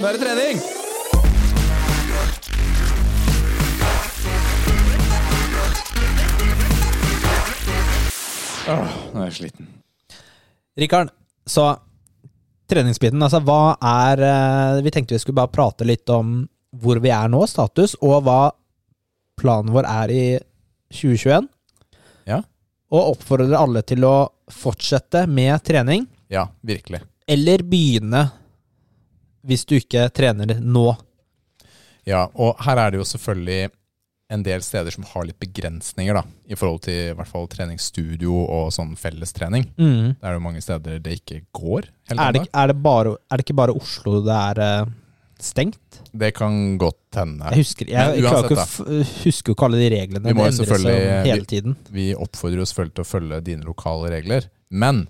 Nå er det trening! Åh, nå er jeg sliten. Rikard, så treningsbiten, altså hva er eh, Vi tenkte vi skulle bare prate litt om hvor vi er nå, status, og hva planen vår er i 2021. Ja. Og oppfordrer alle til å fortsette med trening, Ja, virkelig. eller begynne hvis du ikke trener nå. Ja, og her er det jo selvfølgelig en del steder som har litt begrensninger, da, i forhold til i hvert fall treningsstudio og sånn fellestrening. Mm. Det er jo mange steder det ikke går Er, det, er, det bare, er det ikke bare Oslo det er eh, stengt? Det kan godt hende. Jeg husker, jeg, uansett, ikke, husker ikke alle de reglene. Vi må selvfølgelig- hele tiden. Vi oppfordrer jo selvfølgelig til å følge dine lokale regler, men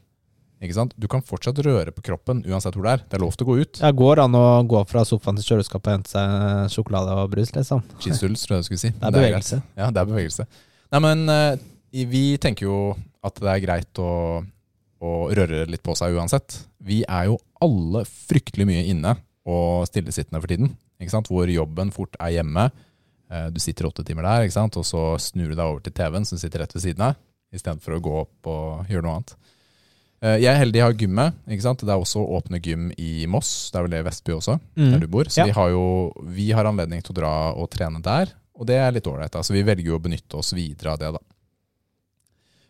ikke sant? du kan fortsatt røre på kroppen uansett hvor det er. Det er lov til å gå ut. Det går an å gå fra sofaen til kjøleskapet og hente seg sjokolade og brus, liksom. Cheese tror jeg du skulle si. Det er bevegelse. Ja, det er bevegelse. Nei, men eh, vi tenker jo at det er greit å, å røre litt på seg uansett. Vi er jo alle fryktelig mye inne og stillesittende for tiden. Ikke sant? Hvor jobben fort er hjemme. Eh, Du sitter åtte timer der, ikke sant? og så snur du deg over til TV-en som sitter rett ved siden av, istedenfor å gå opp og gjøre noe annet. Eh, Jeg er heldig jeg har gymmet. ikke sant? Det er også åpne gym i Moss. Det er vel det i Vestby også, der Mm. du bor. Så Ja. vi har jo vi har anledning til å dra og trene der, og det er litt ålreit. Så vi velger jo å benytte oss videre av det, da.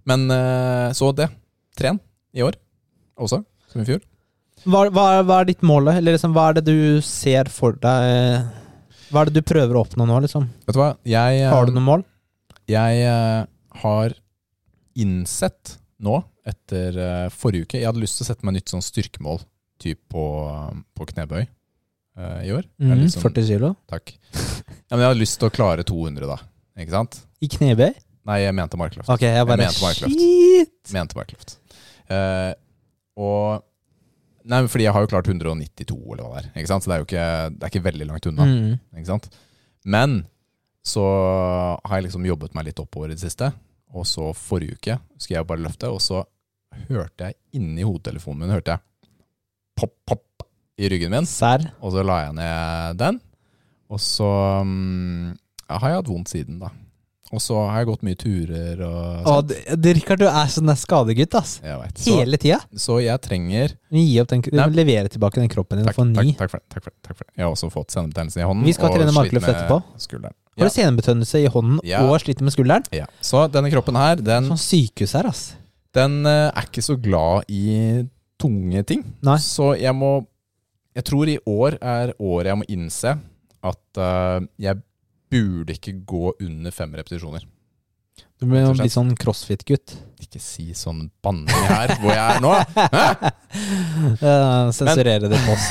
Men eh, så det. Tren i år også, som i fjor. Hva, hva, hva er ditt mål. Eller liksom, hva er det du ser for deg Hva er det du prøver å oppnå nå, liksom? Vet du hva? Jeg, eh, Har du noe mål? jeg eh, har innsett nå, etter eh, forrige uke Jeg hadde lyst til å sette meg nytt sånn styrkemål typ på, på knebøy uh, i år. Mm, sånn- 40 kilo? Takk. Ja, men jeg hadde lyst til å klare 200, da. Ikke sant? I knebøy? Nei, jeg mente markløft. Ok, jeg bare mente markløft. Shit! Mente markløft. Uh, og Nei, fordi jeg har jo klart 192, eller hva det er. Ikke sant? Så det er jo ikke, det er ikke veldig langt unna. Mm. Ikke sant? Men så har jeg liksom jobbet meg litt oppover i det siste. Og så forrige uke skulle jeg bare løfte, og så hørte jeg inni hodetelefonen min hørte jeg pop, pop i ryggen min. Sær. Og så la jeg ned den. Og så mm, ja, har jeg hatt vondt siden, da. Og så har jeg gått mye turer og Å, Rikard, du er sånn der skadegutt, ass. Jeg vet. Så, Hele tida. så jeg trenger Gi opp den, du Nei. levere tilbake den kroppen din og få en ny. takk, takk, for det, takk, for det, takk for det. Jeg har også fått senebetennelse i hånden. Vi skal og trene sliter markløft med etterpå. Skulderen. Har du senebetennelse i hånden Ja. og sliter med skulderen? Ja. Så denne kroppen her, den, Sånn sykehus her, ass. den eh, er ikke så glad i tunge ting. Nei. Så jeg må Jeg tror i år er året jeg må innse at eh, jeg burde ikke gå under fem repetisjoner. Du blir jo litt sånn crossfit-gutt. Ikke si sånn banning her hvor jeg er nå. Uh, sensurere det post.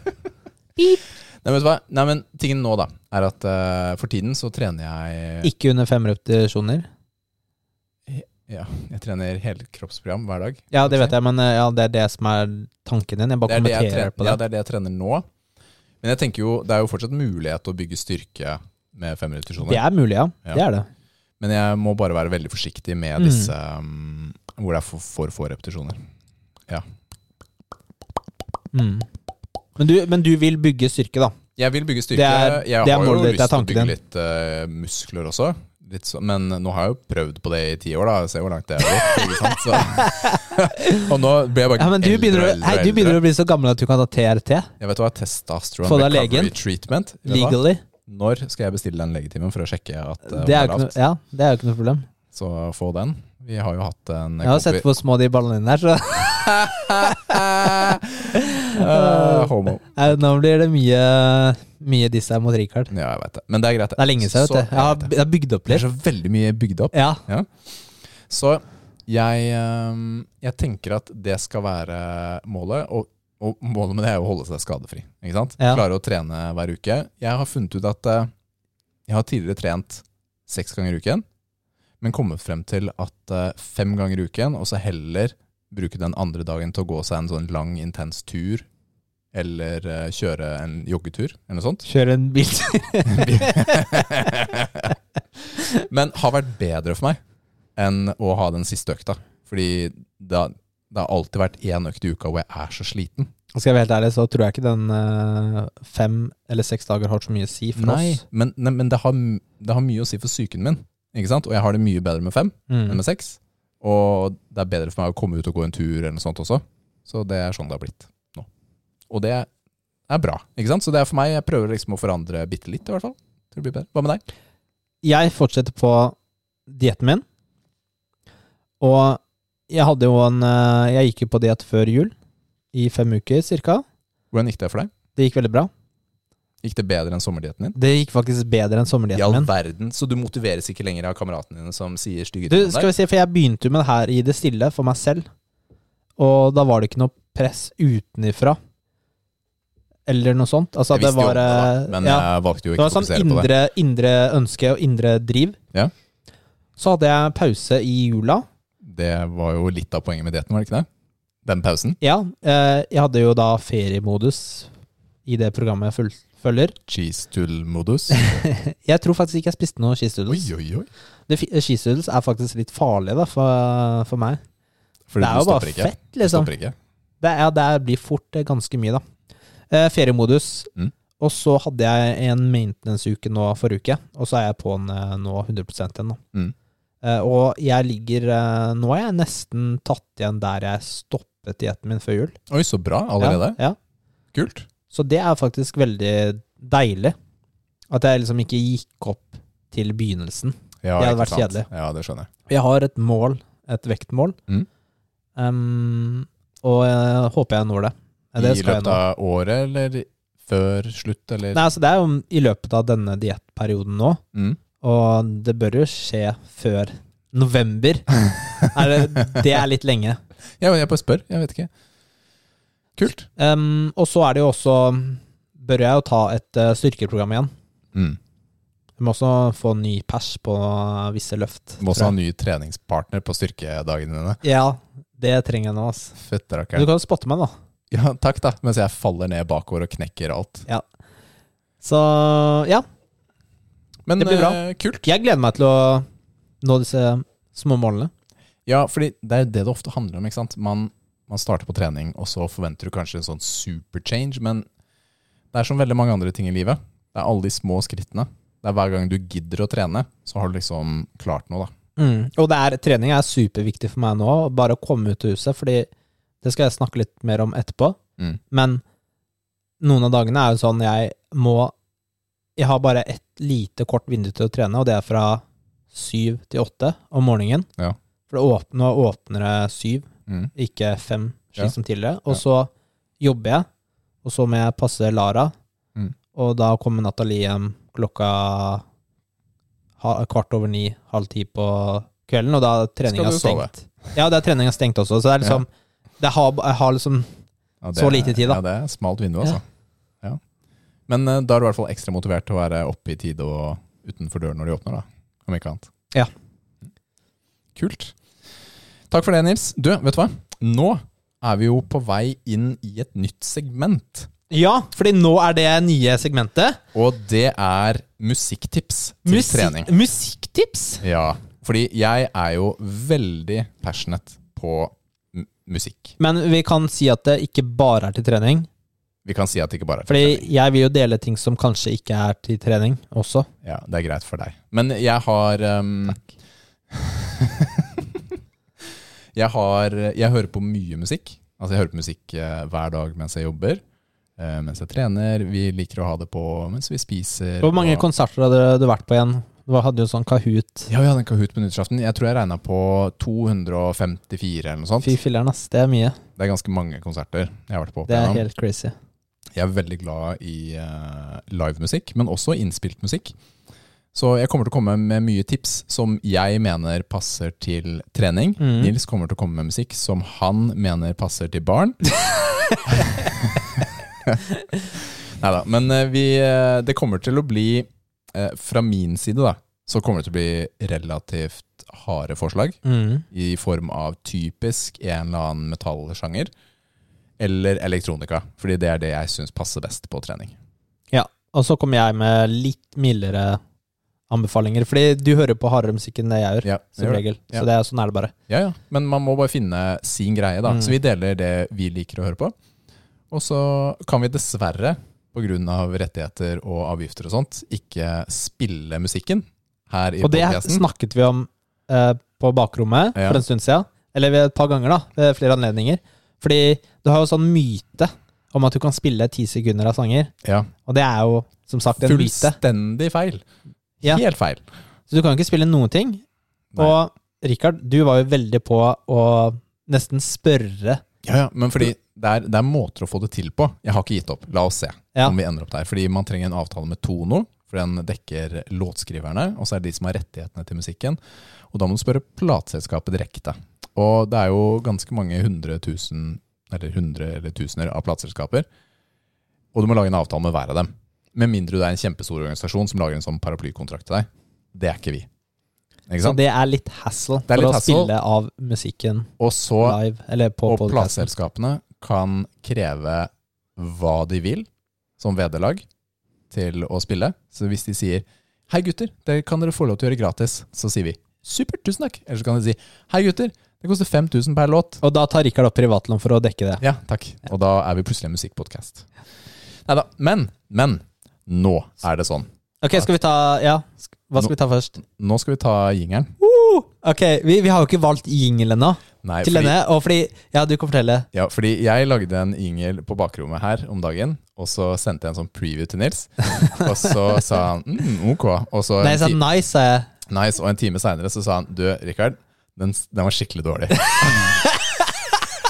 Nei, vet du hva? Nei, men tingen nå, da, er at uh, for tiden så trener jeg Ikke under fem repetisjoner. Ja, jeg trener helkroppsprogram hver dag. Ja, det vet jeg, men uh, ja, det er det som er tanken din. Jeg bare er jeg, kommenterer på ja, det. det er det jeg trener nå. Men jeg tenker jo, det er jo fortsatt mulighet til å bygge styrke med fem repetisjoner. Det er mulig, ja. Ja. Det er det. Men jeg må bare være veldig forsiktig med Mm. disse um, hvor det er for, for få repetisjoner. Mm. Men, du, men du vil bygge styrke, da? Jeg vil bygge styrke. Det er- jeg det har jo lyst til å bygge din. litt uh, muskler også. Så, men nå har jeg jo prøvd på det i ti år, da. Se hvor langt det er og nå blir jeg bare Ja, men du eldre begynner, eldre. hei, du begynner å bli så gammel at du kan ta TRT. Jeg vet hva, Testosterone Få deg legen. Treatment. Legally. Når skal jeg bestille den legetimen for å sjekke at uh, Det er noe, ja, det er jo ikke noe problem. Så få den. Vi har jo hatt en Jeg har sett hvor små de ballene dine er, så Eh, Homo. Nei, nå blir det mye, mye diss her mot Richard. Ja, jeg vet det. Men det er greit, Det er lenge siden, Så- vet du. Jeg har, jeg har bygd opp Det er litt. så veldig mye bygd opp. Ja. Så Jeg, ehm, jeg tenker at det skal være målet, og, og målet med det er å holde seg skadefri. Ikke sant? Ja. Klare å trene hver uke. Jeg har funnet ut at eh, jeg har tidligere trent seks ganger i uken, men kommet frem til at eh, fem ganger i uken, og så heller bruke den andre dagen til å gå seg en sånn lang, intens tur, eller eh, kjøre en joggetur, eller noe sånt. Kjøre en bil. Men har vært bedre for meg enn å ha den siste økta. Fordi det har, det har alltid vært én økt i uka hvor jeg er så sliten. Skal jeg være helt ærlig, så tror jeg ikke den eh, fem eller seks dager har så mye å si for Nei, oss. men, nei, men det, har, det har mye å si for psyken min. Ikke sant? Og jeg har det mye bedre med fem enn Mm. med seks. Og det er bedre for meg å komme ut og gå en tur eller noe sånt også. Så det er sånn det har blitt. Og det er bra. ikke sant? Så det er for meg, jeg prøver liksom å forandre bitte litt, i hvert fall. Til det blir bedre. Hva med deg? Jeg fortsetter på dietten min. Og jeg hadde jo en eh, Jeg gikk jo på diett før jul, i fem uker cirka. Hvordan gikk det for deg? Det gikk veldig bra. Gikk det bedre enn sommerdietten din? Det gikk faktisk bedre enn sommerdietten min. I all verden, Så du motiveres ikke lenger av kameratene dine som sier stygge ting om skal vi se, for jeg begynte jo med det her i det stille for meg selv. Og da var det ikke noe press utenifra. Eller noe sånt. Altså, Jeg det visste jo var om det, da, eh, men ja, jeg valgte jo ikke å fokusere sånn indre, på det. indre, indre ønske og indre driv. Ja. Så hadde jeg pause i jula. Det var jo litt av poenget med dietten, var det ikke det? Den pausen. Ja, eh, jeg hadde jo da feriemodus i det programmet jeg følger. Cheese tool-modus. Jeg tror faktisk ikke jeg spiste noe cheese. Det Cheese doodles er faktisk litt farlig da, for, for meg. Fordi det er jo bare ikke. fett, liksom. Det, ja, det blir fort eh, ganske mye, da. Eh, feriemodus. Mm. Og så hadde jeg en maintenance-uke nå forrige uke, og så er jeg på den eh, nå 100 igjen. Mm. Eh, og jeg ligger eh, Nå er jeg nesten tatt igjen der jeg stoppet dietten min før jul. Oi, så bra allerede. Ja, ja. Kult. Så det er faktisk veldig deilig. At jeg liksom ikke gikk opp til begynnelsen. Ja, Det hadde vært sant? kjedelig. Ja, det skjønner jeg. Jeg har et mål, et vektmål, Mm. um, og jeg håper jeg når det. I løpet av året, eller før slutt, eller? Nei, altså Det er jo i løpet av denne diettperioden nå, Mm. og det bør jo skje før november. er det, det er litt lenge. Ja, jeg bare spør. Jeg vet ikke. Kult. Um, og så er det jo også Bør jeg jo ta et uh, styrkeprogram igjen. Mm. Du må også få ny pers på visse løft. Du må også ha ny treningspartner på styrkedagene dine. Ja, det trenger jeg nå, Altså. ass. Du kan jo spotte meg, da. Ja, takk, da. Mens jeg faller ned bakover og knekker alt. Så ja, Men Det blir bra. eh, kult. jeg gleder meg til å nå disse små målene. Ja, fordi det er det det ofte handler om. ikke sant? Man, man starter på trening, og så forventer du kanskje en sånn super change, men det er som veldig mange andre ting i livet. Det er alle de små skrittene. Det er hver gang du gidder å trene, så har du liksom klart noe, da. Mm. Og det er, trening er superviktig for meg nå, bare å komme ut av huset, fordi det skal jeg snakke litt mer om etterpå. Mm. Men noen av dagene er jo sånn jeg må Jeg har bare et lite kort vindu til å trene, og det er fra syv til åtte om morgenen. Ja. For det åpner, nå åpner det syv, Mm. ikke fem, slik Ja. som tidligere. Og Ja. så jobber jeg, og så må jeg passe Lara, Mm. og da kommer Nathalie hjem klokka kvart over ni, halv ti på kvelden, og da er treninga stengt. Ja, det er treninga stengt også, så det er liksom det har, har liksom Ja, det Så lite tid, da. Ja, det er smalt vindu, altså. Ja. Men uh, da er du i hvert fall ekstra motivert til å være oppe i tide og utenfor døren når de åpner, da. Om ikke annet. Ja. Kult. Takk for det, Nils. Du, vet du hva? Nå er vi jo på vei inn i et nytt segment. Ja, fordi nå er det nye segmentet. Og det er musikktips til Musikk- trening. Musikktips! Ja, fordi jeg er jo veldig passionate på musikk. Men vi kan si at det ikke bare er til trening. Vi kan si at det ikke bare er til Fordi trening. jeg vil jo dele ting som kanskje ikke er til trening også. Ja, det er greit for deg. Men jeg har um, jeg har Jeg hører på mye musikk. Altså Jeg hører på musikk eh, hver dag mens jeg jobber. eh, mens jeg trener. Vi liker å ha det på mens vi spiser. Hvor mange og- konserter hadde du vært på igjen? Du hadde jo sånn Kahoot. Ja, vi hadde en Kahoot på nyttårsaften. Jeg tror jeg regna på 254 eller noe sånt. Fy filler'n, ass. Det er mye. Det er ganske mange konserter jeg har vært på. Det er helt crazy. Jeg er veldig glad i uh, livemusikk, men også innspilt musikk. Så jeg kommer til å komme med mye tips som jeg mener passer til trening. Mm. Nils kommer til å komme med musikk som han mener passer til barn. Nei da. Men eh, vi, eh, det kommer til å bli, eh, fra min side, da, så kommer det til å bli relativt harde forslag. Mm. I form av typisk en eller annen metallsjanger. Eller elektronika. Fordi det er det jeg syns passer best på trening. Ja, og så kommer jeg med litt mildere anbefalinger. Fordi du hører på hardere musikk enn det jeg gjør, Ja, som gjør regel. Ja. Så det er sånn er det bare. Ja, ja. Men man må bare finne sin greie, da. Mm. Så vi deler det vi liker å høre på. Og så kan vi dessverre, pga. rettigheter og avgifter og sånt, ikke spille musikken her i Og det snakket vi om eh, på bakrommet Ja. for en stund siden. Eller ved et par ganger, da. Ved flere anledninger. Fordi du har jo sånn myte om at du kan spille ti sekunder av sanger. Ja. Og det er jo som sagt en myte. Fullstendig feil. Ja. Helt feil. Så du kan jo ikke spille noen ting. Nei. Og Rikard, du var jo veldig på å nesten spørre Ja, ja, men fordi det er, det er måter å få det til på. Jeg har ikke gitt opp. La oss se Ja. om vi ender opp der. Fordi man trenger en avtale med Tono, for den dekker låtskriverne, og så er det de som har rettighetene til musikken. Og da må du spørre plateselskapet direkte. Og det er jo ganske mange hundre tusen, eller hundre eller tusener av plateselskaper. Og du må lage en avtale med hver av dem. Med mindre du er en kjempestor organisasjon som lager en sånn paraplykontrakt til deg. Det er ikke vi. Så det er litt hassle er for litt å hassle. spille av musikken Og så live, eller på Og plateselskapene kan kreve hva de vil som vederlag til å spille. Så hvis de sier 'Hei, gutter, det kan dere få lov til å gjøre gratis', så sier vi 'supert, tusen takk'. Eller så kan de si 'Hei, gutter, det koster 5000 per låt'. Og da tar Rikard opp privatlån for å dekke det. Ja, takk. Og da er vi plutselig en musikkpodkast. Nei da. Men, men. Nå er det sånn. Ok, skal vi ta Ja, hva skal vi ta først? Nå skal vi ta jingeren. Uh, ok, vi, vi har jo ikke valgt jingle ennå Nei, til fordi, denne. Og fordi Ja, du kan fortelle. ja, fordi jeg lagde en yngel på bakrommet her om dagen, og så sendte jeg en sånn preview til Nils. Og så sa han mm, ok. Og så Nei, jeg sa nice, sa jeg. Nice, og en time seinere så sa han Du, Rikard, den, den var skikkelig dårlig.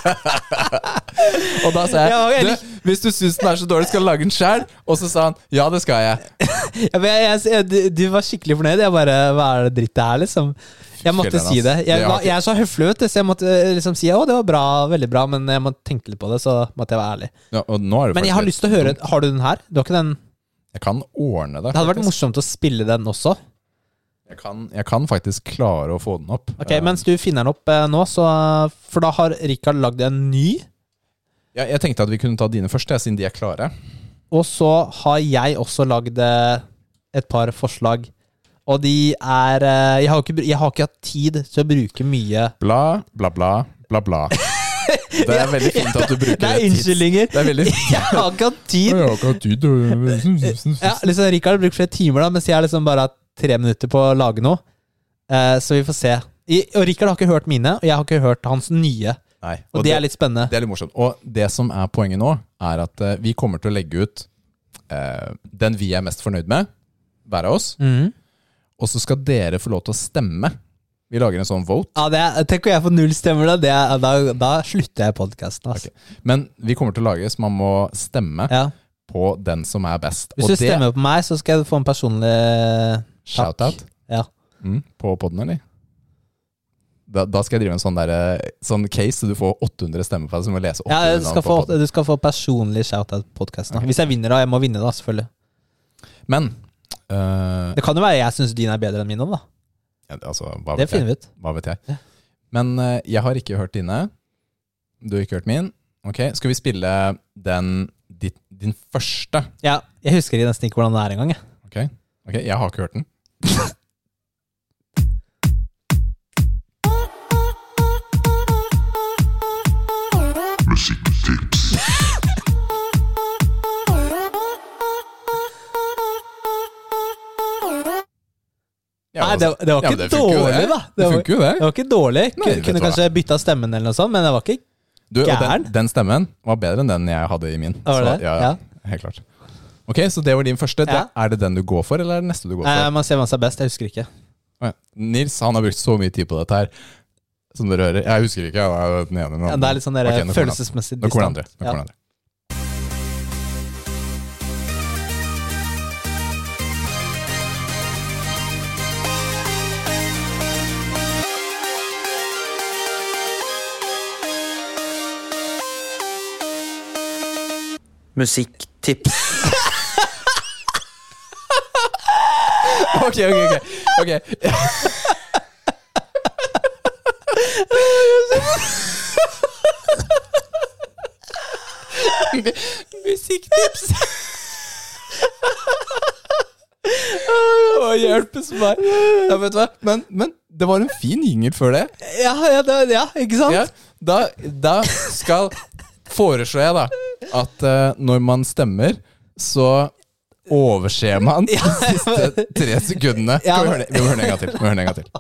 og da sa Ja, jeg Du, hvis du syns den er så dårlig, skal du lage den sjæl? Og så sa han ja, det skal jeg. Ja, men jeg, jeg, du, du var skikkelig fornøyd. Jeg bare Hva er det drittet her, liksom? Jeg måtte si det. Jeg, Det jeg så høflig, du, så jeg måtte eh, liksom si å, det var bra, veldig bra, men jeg måtte tenke litt på det, så måtte jeg være ærlig. Ja, Men jeg har lyst til å høre. Har du den her? Du har ikke den? Jeg kan ordne det. Det hadde vært morsomt å spille den også. Jeg kan, jeg kan faktisk klare å få den opp. Ok, Eh, Mens du finner den opp eh, nå, så For da har Rikard lagd en ny. ja, jeg tenkte at vi kunne ta dine først, siden de er klare. Og så har jeg også lagd et par forslag. Og de er eh, jeg har, ikke, jeg har ikke hatt tid til å bruke mye Bla, bla, bla, bla, bla. Det er veldig fint at du bruker Det er unnskyldninger! Det er veldig Jeg har ikke hatt tid! Jeg har ikke hatt tid Ja, liksom Rikard bruker flere timer, da mens jeg har liksom bare hatt tre minutter på å lage noe. Eh, så vi får se. I, og Rikard har ikke hørt mine, og jeg har ikke hørt hans nye. Nei, Og, det, er litt spennende. Det er litt morsomt. Og det som er poenget nå, er at uh, vi kommer til å legge ut uh, den vi er mest fornøyd med, hver av oss. Mhm. Og så skal dere få lov til å stemme. Vi lager en sånn vote. Ja, det er, Tenk om jeg får null stemmer, da. Det er, da, da slutter jeg podkasten. Altså. Men vi kommer til å lage så man må stemme Ja. på den som er best. Hvis Og du det stemmer på meg, så skal du få en personlig Shout-out Ja. mm, på podden, eller? Da, da skal jeg drive en sånn, der, sånn case, så du får 800 stemmer på deg. Så må lese 800 Ja, du skal få, du skal få personlig shout-out på podkasten. Ok. Hvis jeg vinner, da. Jeg må vinne, da, selvfølgelig. Men eh, Det kan jo være jeg syns din er bedre enn min òg, da. ja, altså, Det vet finner vi ut. Hva vet jeg. Ja. Men uh, jeg har ikke hørt dine. Du har ikke hørt min. Ok, Skal vi spille den ditt, din første? Ja, jeg husker nesten ikke hvordan det er engang. jeg. Ok, ok, Jeg har ikke hørt den. Ja, Nei, det, det var ja, ikke det dårlig, det. da. Det var, det. det var ikke dårlig. Nei, Kunne kanskje bytta stemmen eller noe sånt, men det var ikke Du, og den, Gæren. den stemmen var bedre enn den jeg hadde i min. Var det? Så, ja, ja, helt klart. Ok, Så det var din første. Ja. er det den du går for, eller er det neste du går for? eh, Man ser hva som er best. Jeg husker ikke. Nils han har brukt så mye tid på dette her. Som dere hører. Jeg husker ikke. Jeg var den ene, Ja, det er litt sånn der, Ok, nå kommer den. følelsesmessig Nå kommer det andre. Nå kommer det andre. Musikktips. Ok, ok, ok. okay. Musikktips! Å, hjelpes meg. Ja, vet du hva? Men, men det var en fin jingle før det. Ja, ja, det, ja ikke sant? Ja, da, da skal foreslår jeg da at eh, når man stemmer, så overser man de siste tre sekundene. Ja. Vi, høre, det? vi må høre det en gang til. Vi må høre det en gang til.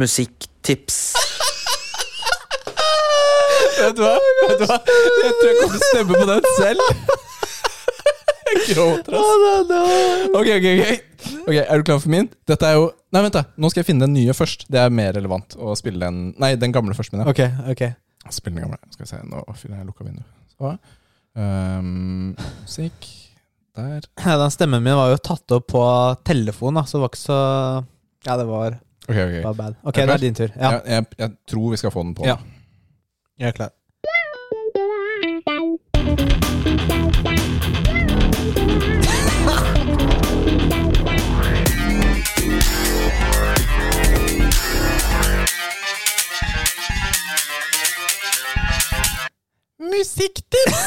Musikktips. Vet du hva? Vet du hva? Jeg tror jeg kommer til å stemme på den selv. Jeg gråter, ass. Ok, ok, ok. Ok, Er du klar for min? Dette er jo Nei, vent, da. Nå skal jeg finne den nye først. Det er mer relevant å spille den Nei, den gamle først, mener jeg. Ok, ok. Spill den gamle. Skal vi se, nå finner jeg lukka vindu. Så. Um, musikk. Der. Ja, den stemmen min var jo tatt opp på telefon, da, så det var ikke så Ja, det var, Ok, ok. var bad. Ok, Er du det klar? er din tur. Ja, Jeg, jeg, jeg tror vi skal få den på. Ja. Jeg er klar. Musikktips!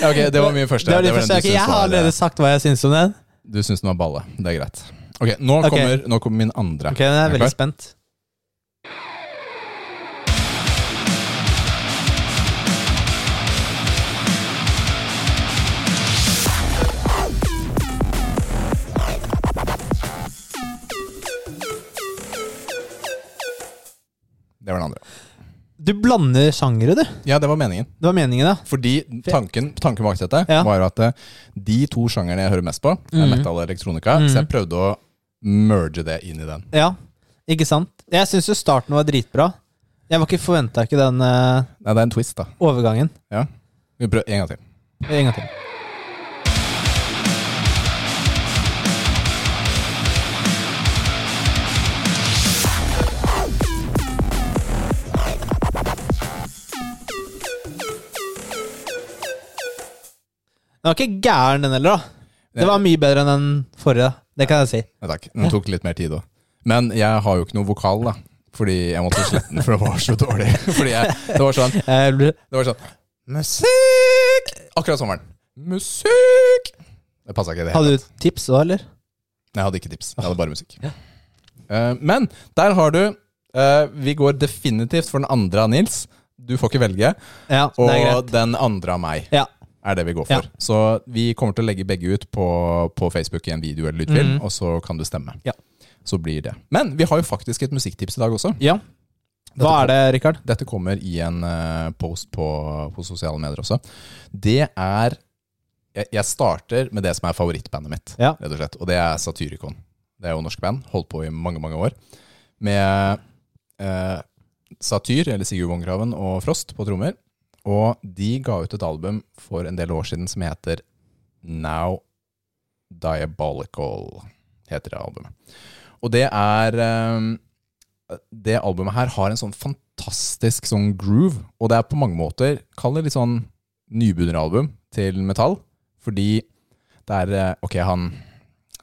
ok, det var min første. Det var det den første. du Ok, syns jeg har var, allerede sagt hva jeg syns om den. Du syns den var balle. Det er greit. Ok, Nå, okay. Kommer, nå kommer min andre. Ok, jeg er er veldig klar? spent. Det var den andre. Du blander sjangere, du. Ja, det var meningen. Det var meningen, ja. Fordi tanken, tanken bak dette Ja. var at eh, de to sjangerne jeg hører mest på, er mm. metal og elektronika. mm. Så jeg prøvde å merge det inn i den. Ja, ikke sant? Jeg syns jo starten var dritbra. Jeg var ikke forventa ikke den uh, Nei, det er en twist, da. overgangen. Ja. Vi prøver en gang til. En gang til. Den var ikke gæren, den heller, da. Det var mye bedre enn den forrige. Det kan jeg si. Ja, takk. Den tok litt mer tid òg. Men jeg har jo ikke noe vokal, da. Fordi jeg måtte slette den, for det var så dårlig. Fordi jeg, det var sånn Det var sånn Musikk! Akkurat sommeren. Musikk! Det passa ikke i det hele Hadde du tips òg, eller? Nei, Jeg hadde ikke tips. Jeg hadde bare musikk. Eh, men der har du eh, Vi går definitivt for den andre av Nils. Du får ikke velge. Ja, det er greit. Og den andre av meg Ja. Er det vi går for. Så vi kommer til å legge begge ut på, på Facebook i en video eller lydfilm, mm. og så kan du stemme. Ja. Så blir det. Men vi har jo faktisk et musikktips i dag også. ja. Hva er det, Rikard? Dette kommer i en eh, post på, på sosiale medier også. Det er jeg, jeg starter med det som er favorittbandet mitt, Ja. rett og slett. Og det er Satyricon. Det er jo norsk band. Holdt på i mange, mange år. Med eh, Satyr, eller Sigurd Vongraven, og Frost på trommer. Og de ga ut et album for en del år siden som heter Now Diabolical, heter det albumet. Og det er eh, Det albumet her har en sånn fantastisk sånn groove, og det er på mange måter Kall det litt sånn nybegynneralbum til metall, fordi det er eh, Ok, han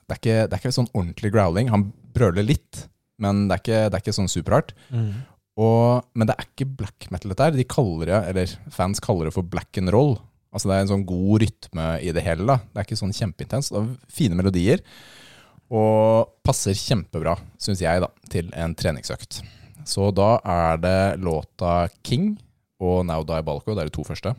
Det er ikke, det er ikke sånn ordentlig growling. Han brøler litt, men det er ikke, det er ikke sånn superhardt. Og, men det er ikke black metal dette her. De kaller det, eller fans kaller det for black and roll. Altså det er en sånn god rytme i det hele. da. Det er ikke sånn kjempeintens. Det er fine melodier. Og passer kjempebra, syns jeg, da, til en treningsøkt. Så da er det låta King og Now Die Balco. Det er de to første.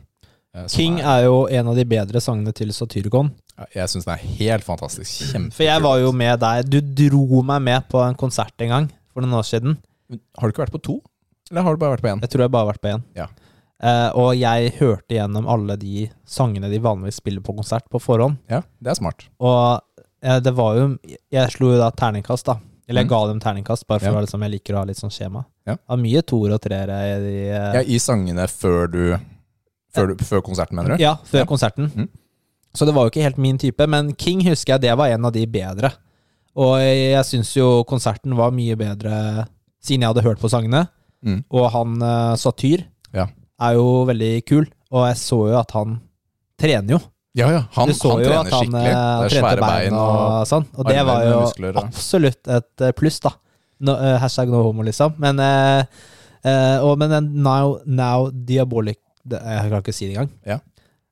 eh, King er jo en av de bedre sangene til Satyricon. Jeg syns den er helt fantastisk. Kjempe For jeg var jo med deg. Du dro meg med på en konsert en gang for noen år siden. Har du ikke vært på to? Eller har du bare vært på én? Jeg tror jeg bare har vært på én. Ja. Uh, og jeg hørte gjennom alle de sangene de vanligvis spiller på konsert, på forhånd. Ja, det er smart. Og eh, det var jo Jeg slo jo da terningkast, da. Eller jeg Mm. ga dem terningkast, bare for Ja. liksom, jeg liker å ha litt sånn skjema. Ja. Det var mye toer og treere i de uh, Ja, I sangene før du Før, du, før konserten, mener du? Ja, før Ja. konserten. Mm. Så det var jo ikke helt min type, men King husker jeg det var en av de bedre. Og jeg syns jo konserten var mye bedre siden jeg hadde hørt på sangene. Mm. Og han uh, Satyr Ja. er jo veldig kul, og jeg så jo at han trener jo. Ja, ja. Han, du så han jo trener at han skikkelig. eh, Det er svære bein og sånn. Og det var jo muskler og- absolutt et eh, pluss, da. No, uh, hashtag no homo, liksom. Men, uh, uh, og, men den now, now Diabolic det, Jeg klarer ikke si det engang. Ja.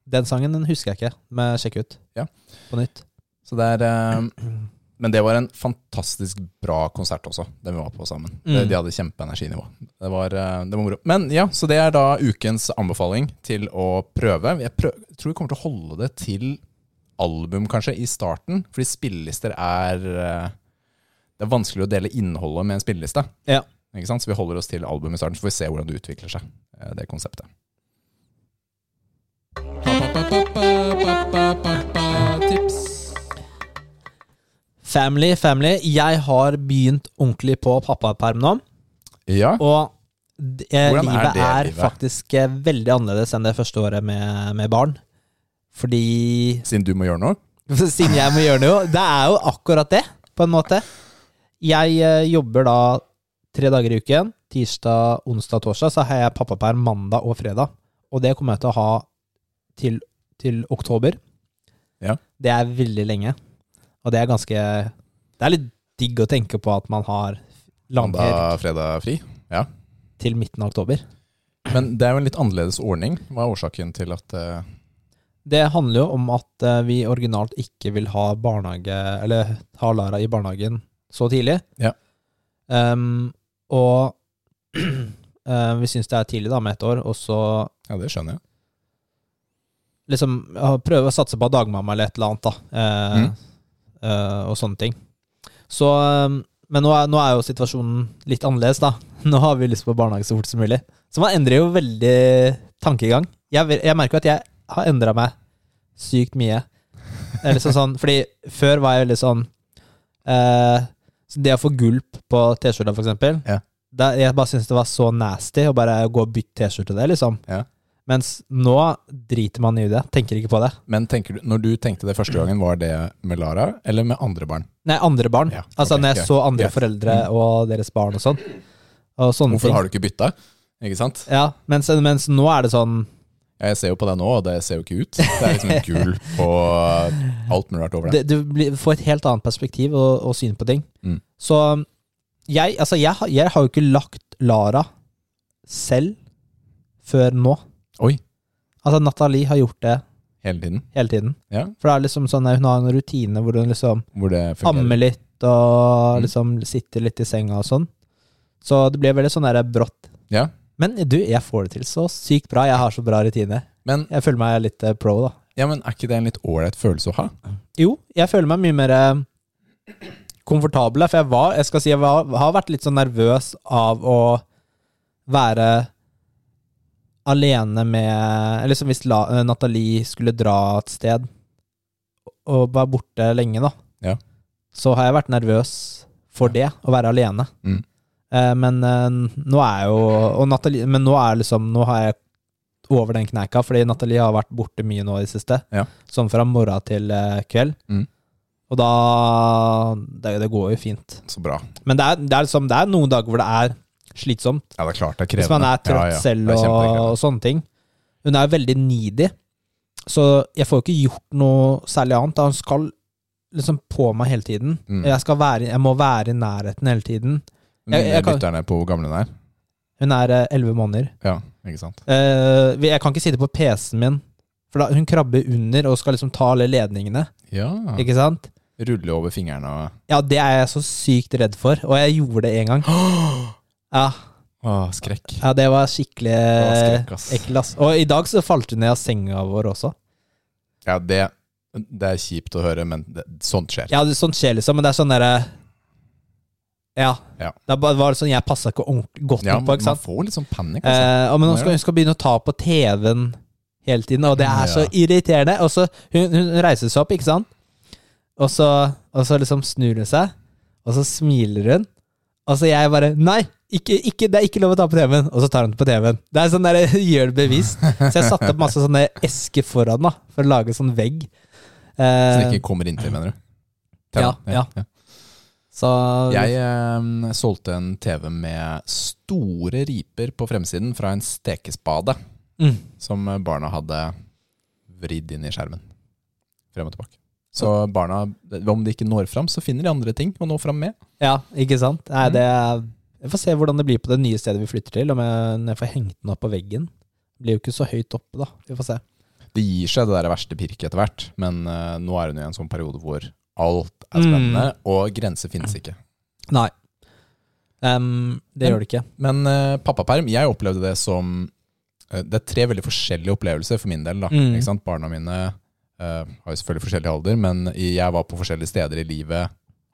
Den sangen den husker jeg ikke, men sjekk ut Ja. på nytt. Så det er eh, Men det var en fantastisk bra konsert også, den vi var på sammen. Mm. De- De hadde kjempeenerginivå. Det var, eh, det var moro. Men ja, så det er da ukens anbefaling til å prøve. Jeg prøv, tror vi kommer til å holde det til album, kanskje, i starten. Fordi spillelister er eh, Det er vanskelig å dele innholdet med en spilleliste. Ja. Ikke sant? Så vi holder oss til album i starten, så får vi se hvordan det utvikler seg, eh, det konseptet. Tips. Family, family. Jeg har begynt ordentlig på pappaperm nå. Ja. Og det, livet er det er, livet? faktisk eh, veldig annerledes enn det første året med, med barn. Fordi Siden du må gjøre noe? Siden jeg må gjøre noe. Det er jo akkurat det, på en måte. Jeg eh, jobber da tre dager i uken. Tirsdag, onsdag, torsdag. Så har jeg pappaperm mandag og fredag. Og det kommer jeg til å ha til, til oktober. Ja. Det er veldig lenge. Og det er ganske Det er litt digg å tenke på at man har lang helg Mandag, fredag fri? Ja. til midten av oktober. Men det er jo en litt annerledes ordning. Hva er årsaken til at eh, Det handler jo om at eh, vi originalt ikke vil ha barnehage Eller ha Lara i barnehagen så tidlig. Ja. Ehm, og eh, vi syns det er tidlig da med ett år, og så Ja, det skjønner jeg. liksom ja, prøve å satse på dagmamma eller et eller annet, da. Eh, Mm. Eh, og sånne ting. Så ehm, Men nå er, nå er jo situasjonen litt annerledes, da. Nå har vi lyst på barnehage så fort som mulig. Så man endrer jo veldig tankegang. Jeg, jeg merker at jeg har endra meg sykt mye. Eller er liksom sånn, fordi før var jeg veldig sånn eh, så Det å få gulp på T-skjorta, for eksempel Ja. Jeg bare syntes det var så nasty å bare gå og bytte T-skjorte det, liksom. Ja. Mens nå driter man i det. Tenker ikke på det. Men tenker du, når du tenkte det første gangen, var det med Lara eller med andre barn? Nei, andre barn. Ja, altså når jeg greit, så andre. Mm. foreldre og deres barn og sånn. Og sånne Hvorfor ting. har du ikke bytta? Ikke sant? Ja, mens, mens nå er det sånn Ja, Jeg ser jo på deg nå, og det ser jo ikke ut. Det er liksom gull på alt mulig rart over deg. Du blir, får et helt annet perspektiv og, og syn på ting. Mm. Så jeg, altså jeg, jeg har jo ikke lagt Lara selv før nå. Oi. Altså Nathalie har gjort det Hele tiden. hele tiden. Ja, For det er liksom sånn hun har en rutine hvor hun liksom hvor det fungerer. ammer litt og Mm. liksom sitter litt i senga og sånn. Så det blir veldig sånn der brått. Ja. Men du, jeg får det til så sykt bra. Jeg har så bra rutine. Men, Jeg føler meg litt eh, pro, da. ja, men er ikke det en litt ålreit følelse å ha? Jo, jeg føler meg mye mer eh, komfortabel. For jeg var, jeg skal si, jeg var, har vært litt sånn nervøs av å være alene med Eller som hvis La, eh, Nathalie skulle dra et sted og være borte lenge, da. Ja. Så har jeg vært nervøs for det, å være alene. Mm. Eh, men eh, nå er jo og Nathalie, Men nå er liksom Nå har jeg over den kneika, fordi Nathalie har vært borte mye nå i det siste. Ja. Sånn fra morgen til eh, kveld. Mm. Og da det, det går jo fint. Så bra. Men det er, det, er liksom, det er noen dager hvor det er slitsomt. Ja, det er klart det er krevende. Hvis man er trøtt Ja, ja. selv og, og sånne ting. Hun er veldig needy, så jeg får jo ikke gjort noe særlig annet. Hun skal liksom på meg hele tiden. Mm. Jeg, skal være, jeg må være i nærheten hele tiden. Jeg- jeg Lytterne på hvor gammel hun er? Hun er elleve måneder. Ja, ikke sant. Eh, jeg kan ikke sitte på PC-en min, for da, hun krabber under og skal liksom ta alle ledningene. Ja. Ikke sant? Rulle over fingrene og Ja, det er jeg så sykt redd for, og jeg gjorde det en gang. Ja, Åh, skrekk. ja det var skikkelig var skrekk, ass. ekkelt, ass. Og i dag så falt hun ned av senga vår også. Ja, det, det er kjipt å høre, men det, sånt skjer. Ja, det, sånt skjer liksom, men det er sånn derre Ja. Ja. Det bare var sånn jeg passa ikke ordentlig godt Ja, nok på, ikke man sant. får litt sånn panikk, altså. Eh, og men nå skal hun skal begynne å ta på TV-en hele tiden, og det er så irriterende. Og så hun, hun reiser seg opp, ikke sant, og så, og så liksom snur hun seg, og så smiler hun, og så jeg bare Nei! Ikke, ikke, det er ikke lov å ta på TV-en, og så tar han det på TV-en. Det er sånn der, Gjør det bevisst. Så jeg satte opp masse sånne esker foran da, for å lage sånn vegg. Så det Eh, ikke kommer inntil, mener du? Ja, ja. så Jeg eh, solgte en TV med store riper på fremsiden fra en stekespade mm, som barna hadde vridd inn i skjermen. Frem og tilbake. Så barna, om de ikke når fram, så finner de andre ting å nå fram med. Ja, ikke sant? Nei, Mm. det er, Jeg får se hvordan det blir på det nye stedet vi flytter til, om jeg, når jeg får hengt den opp på veggen. Det blir jo ikke så høyt oppe, da. Vi får se. Det gir seg det der verste pirket etter hvert, men uh, nå er hun i en sånn periode hvor alt er spennende, og grenser finnes ikke. Nei. Um, det Men- gjør det ikke. Men uh, pappaperm, jeg opplevde det som uh, Det er tre veldig forskjellige opplevelser for min del. da, Mm. Barna mine har jo selvfølgelig forskjellig alder, men jeg var på forskjellige steder i livet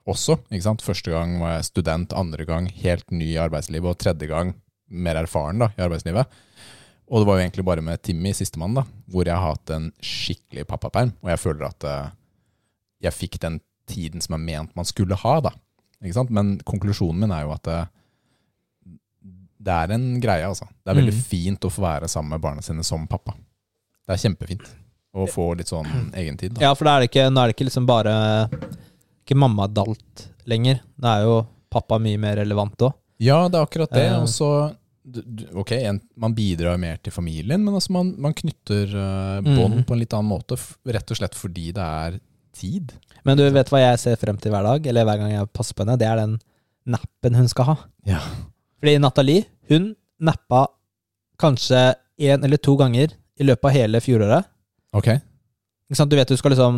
også. ikke sant? Første gang var jeg student, andre gang helt ny i arbeidslivet, og tredje gang mer erfaren da, i arbeidslivet. Og det var jo egentlig bare med Timmy, sistemann, da, hvor jeg har hatt en skikkelig pappaperm. Og jeg føler at eh, jeg fikk den tiden som er ment man skulle ha. da. Ikke sant? Men konklusjonen min er jo at eh, det er en greie, altså. Det er veldig Mm. fint å få være sammen med barna sine som pappa. Det er kjempefint å få litt sånn egentid. Da. Ja, for da er det ikke, nå er det ikke liksom bare Ikke mamma dalt lenger. Da er jo pappa mye mer relevant òg. Ja, det er akkurat det. Eh. Og så Ok, man bidrar mer til familien, men altså man, man knytter eh, bånd Mhm. på en litt annen måte. Rett og slett fordi det er tid. Men du vet hva jeg ser frem til hver dag, eller hver gang jeg passer på henne? Det er den nappen hun skal ha. Ja. Fordi Nathalie, hun nappa kanskje én eller to ganger i løpet av hele fjoråret. Ok. Du vet du skal liksom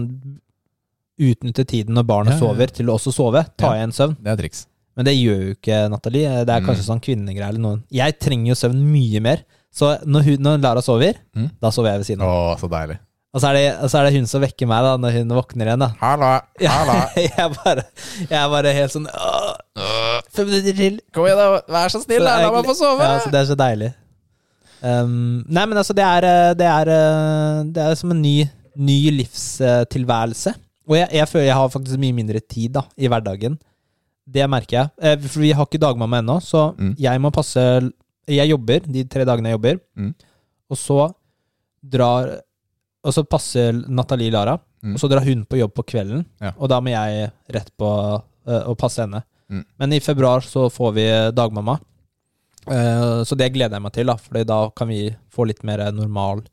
utnytte tiden når barnet Ja, ja, ja. sover, til å også sove. Ta igjen søvn. Det er triks. Men det gjør jo ikke Nathalie. Det er Mm. kanskje sånn kvinnegreier eller noe. Jeg trenger jo søvn mye mer. Så når, hun, når Lara sover, Mm. da sover jeg ved siden av. Å, så deilig. Og så, er det, og så er det hun som vekker meg da når hun våkner igjen. da Hallo, hallo. jeg, bare, jeg er bare helt sånn «Åh, Fem minutter til! Kom igjen, da. Vær så snill, Så da. La meg få sove. Ja, så det er så deilig. Um, nei, men altså, det er, eh, det er, eh, det er som en ny, ny livstilværelse. Og jeg, jeg føler jeg har faktisk mye mindre tid da, i hverdagen. Det merker jeg. Eh, For vi har ikke dagmamma ennå, så Mm. jeg må passe Jeg jobber de tre dagene jeg jobber, Mm. og så drar Og så passer Nathalie Lara, Mm. og så drar hun på jobb på kvelden. Ja. Og da må jeg rett på eh, å passe henne. Mm. Men i februar så får vi dagmamma. Eh, Så det gleder jeg meg til, da, for da kan vi få litt mer normal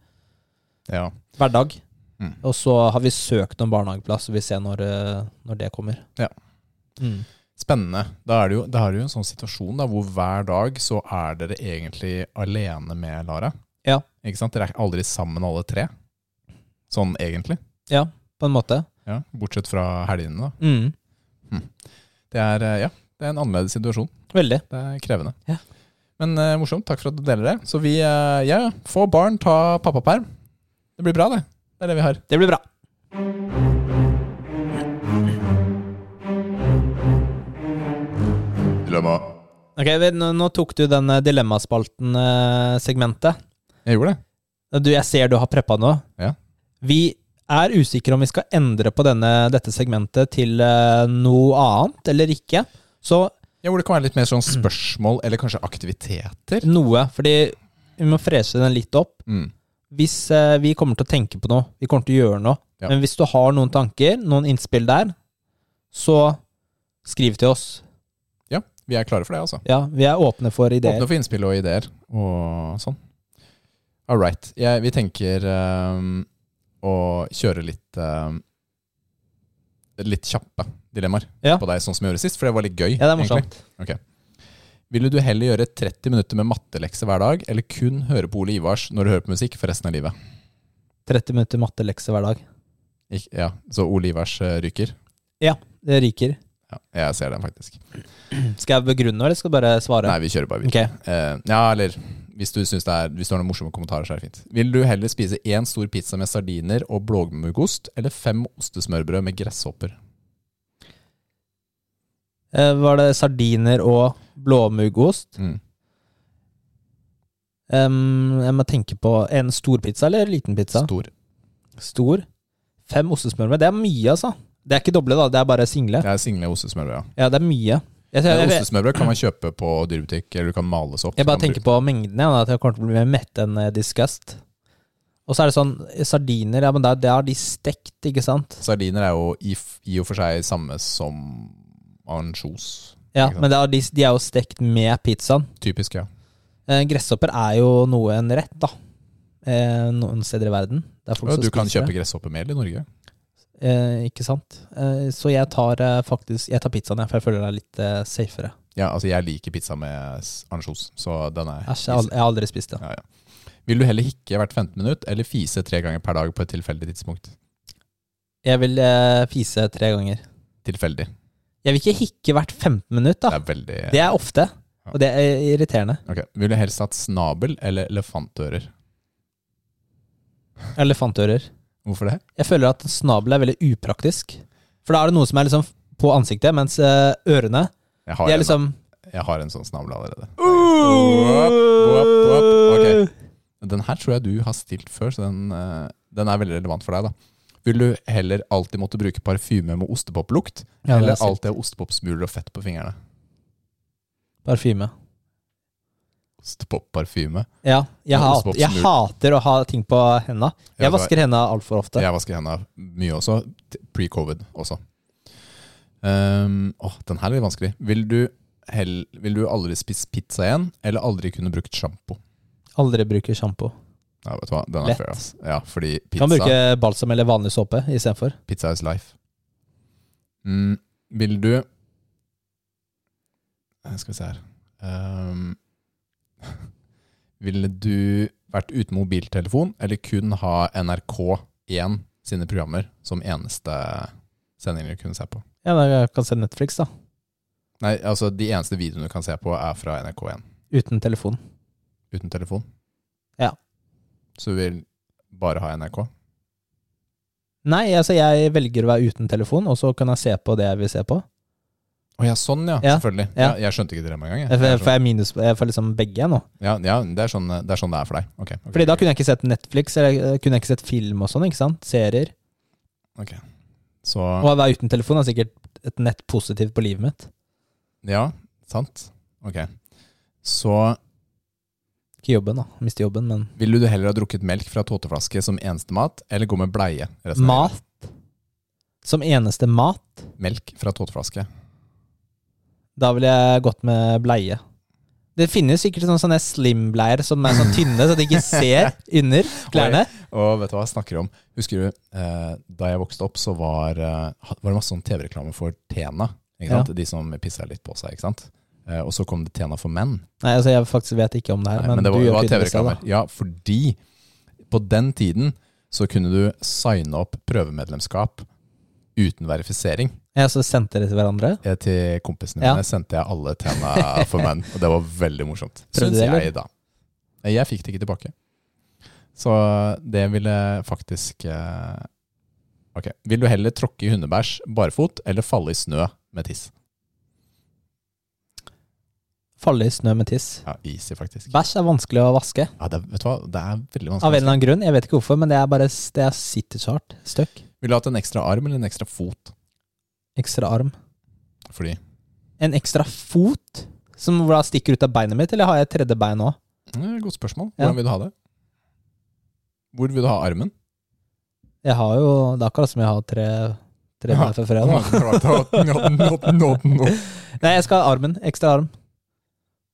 Ja. hverdag. Mm. Og så har vi søkt om barnehageplass, og vi ser når, eh, når det kommer. Ja. Mm. Spennende. Da er det jo, da er det jo en sånn situasjon da, hvor hver dag så er dere egentlig alene med Lara. Ja. Ikke sant? Dere er aldri sammen alle tre. Sånn egentlig. Ja, på en måte. Ja, Bortsett fra helgene, da. Mm. Det er, eh, ja, det er en annerledes situasjon. Veldig. Det er krevende. Ja. Men uh, morsomt. Takk for at du deler det. Så vi, uh, ja, få barn, ta pappaperm. Det blir bra, det. Det er det vi har. Det blir bra. Dilemma. Ok, vi- Nå, nå tok du den eh, dilemmaspalten-segmentet. Jeg gjorde det. Du, jeg ser du har preppa nå. Ja. Vi er usikre om vi skal endre på denne, dette segmentet til eh, noe annet eller ikke. Så Ja, hvor det kan være litt mer sånn spørsmål, eller kanskje aktiviteter. noe, fordi vi må freshe den litt opp. Mm. Hvis eh, vi kommer til å tenke på noe, vi kommer til å gjøre noe, Ja. men hvis du har noen tanker, noen innspill der, så skriv til oss. Ja, vi er klare for det, altså. Ja, vi er åpne for ideer. Åpne for innspill og ideer og sånn. All right. Jeg, vi tenker ehm, å kjøre litt ehm, Litt kjappe dilemmaer Ja. på deg, sånn som vi gjorde sist, for det var litt gøy. Ja, det er egentlig. morsomt. Ville du heller gjøre 30 minutter med mattelekse hver dag, eller kun høre på Ole Ivars når du hører på musikk for resten av livet? 30 minutter mattelekse hver dag. Ik ja, Så Ole Ivars ryker? Ja, Det ryker. Ja, jeg ser den faktisk. Skal jeg begrunne, eller skal du bare svare? Nei, vi kjører bare videre. Okay. Eh, ja, eller hvis du, synes det er, hvis du har noen morsomme kommentarer, så er det fint. Vil du heller spise én stor pizza med sardiner og blåmuggost, eller fem ostesmørbrød med gresshopper? Eh, var det sardiner og blåmuggost? Mm. Um, jeg må tenke på en stor pizza eller en liten pizza? Stor. Stor. Fem ostesmørbrød. Det er mye, altså. Det er ikke doble, da. Det er bare single. Det er single ostesmørbrød, ja. Ja, det er mye. Jeg, jeg, jeg, Ostesmørbrød kan man kjøpe på dyrebutikk, eller du kan males opp. jeg bare tenker på mengden, ja, at jeg kommer til å bli mer mett enn eh, disgust. Og så er det sånn, sardiner, ja, men der, der har de stekt, ikke sant? Sardiner er jo i, i og for seg samme som ansjos. Ja, men det er, de, de er jo stekt med pizzaen. Typisk, ja. Eh, gresshopper er jo noe en rett, da. Eh, noen steder i verden. Er som du kan kjøpe det. gresshoppemel i Norge. Eh, ikke sant? Eh, så jeg tar eh, faktisk Jeg tar pizzaen, jeg, for jeg føler det er litt eh, safere. Ja, altså jeg liker pizza med ansjos, så den er Æsj, jeg, har aldri spist det. Ja, ja. Vil du heller hikke hvert 15 minutt, eller fise tre ganger per dag på et tilfeldig tidspunkt? Jeg vil eh, fise tre ganger. Tilfeldig. Jeg vil ikke hikke hvert 15 minutt, Det er veldig Det er ofte, og det er irriterende. Ok, du helst hatt snabel eller elefantører? Elefantører. Hvorfor det? Jeg føler at snabel er veldig upraktisk. For da er det noe som er liksom på ansiktet, mens eh, ørene Jeg har, De er en, liksom jeg har en sånn snabel allerede. Wop, wop, wop. Ok. Den her tror jeg du har stilt før, så den, eh, den er veldig relevant for deg. da. Vil du heller alltid måtte bruke parfyme med ostepoplukt, Ja, eller er alltid ha ostepopsmuler og fett på fingrene? Parfyme. Ostepopparfyme. Ja, jeg, hat, jeg hater å ha ting på henda. Ja, Jeg vasker henda altfor ofte. Jeg vasker hendene mye også, pre-covid også. Um, åh, den her er litt vanskelig. Vil du, hell, vil du aldri spise pizza igjen, eller aldri kunne brukt sjampo? Aldri bruke sjampo. Ja, vet du hva, den er Lett. fair, ass. Ja, fordi Kan pizza, bruke balsam eller vanlig såpe istedenfor. pizza is life. Mm, vil du Eh, Skal vi se her um, Ville du vært uten mobiltelefon, eller kun ha NRK1 sine programmer som eneste sendinger du kunne se på? Ja, da jeg kan se Netflix, da. Nei, altså de eneste videoene du kan se på er fra NRK1 Uten telefon. uten telefon. Ja. Så du vil bare ha NRK? Nei, altså jeg velger å være uten telefon, og så kan jeg se på det jeg vil se på. Å ja, sånn ja, Ja, selvfølgelig. ja. Ja, jeg skjønte ikke det med en gang. Jeg Jeg. får, jeg minus Jeg får liksom begge nå. ja, ja det, er sånn, det er sånn det er for deg. Okay, okay, Fordi da kunne jeg ikke sett Netflix, eller eh, kunne jeg ikke sett film og sånn, ikke sant? Serier. Så Og å være uten telefon er sikkert et nett positivt på livet mitt. ja, sant. Ok. Så Ikke jobben, da. Miste jobben, men ville du heller ha drukket melk fra tåteflaske som eneste mat, eller gå med bleie? resten av livet? Mat som eneste mat, Melk fra tåteflaske. da ville jeg gått med bleie. Det finnes sikkert sånne, sånne slim-bleier som er sånn tynne, så de ikke ser under klærne. Og vet du hva jeg snakker om? Husker du, eh, da jeg vokste opp, så var, eh, var det masse sånn TV-reklame for Tena. Ikke sant? De som pissa litt på seg, ikke sant? Eh, og så kom det Tena for menn. Nei, altså Jeg faktisk vet ikke om det her, Nei, men, men det var, du gjør. TV-reklamer. Ja, fordi på den tiden så kunne du signe opp prøvemedlemskap uten verifisering. Ja, så sendte dere til hverandre? Eh, Til kompisene Ja. mine sendte jeg alle Tena for menn, og det var veldig morsomt. Syns jeg, da. Jeg fikk det ikke tilbake. Så det ville faktisk eh, Ok. Vil du heller tråkke i hundebæsj barfot eller falle i snø med tiss? Falle i snø med tiss. Ja, easy, faktisk. Bæsj er vanskelig å vaske. Ja, det, vet du hva? det er veldig vanskelig. Av en eller annen grunn. Jeg vet ikke hvorfor, men det er bare det er sitter så hardt. Støkk. Vil du ha en ekstra arm eller en ekstra fot? Ekstra arm. Fordi En ekstra fot? Som da stikker ut av beinet mitt, eller har jeg et tredje bein òg? Godt spørsmål. Ja. Hvordan vil du ha det? Hvor vil du ha armen? Jeg har jo Det er akkurat som jeg har tre, tre bein fra fredag. Nei, jeg skal ha armen. Ekstra arm.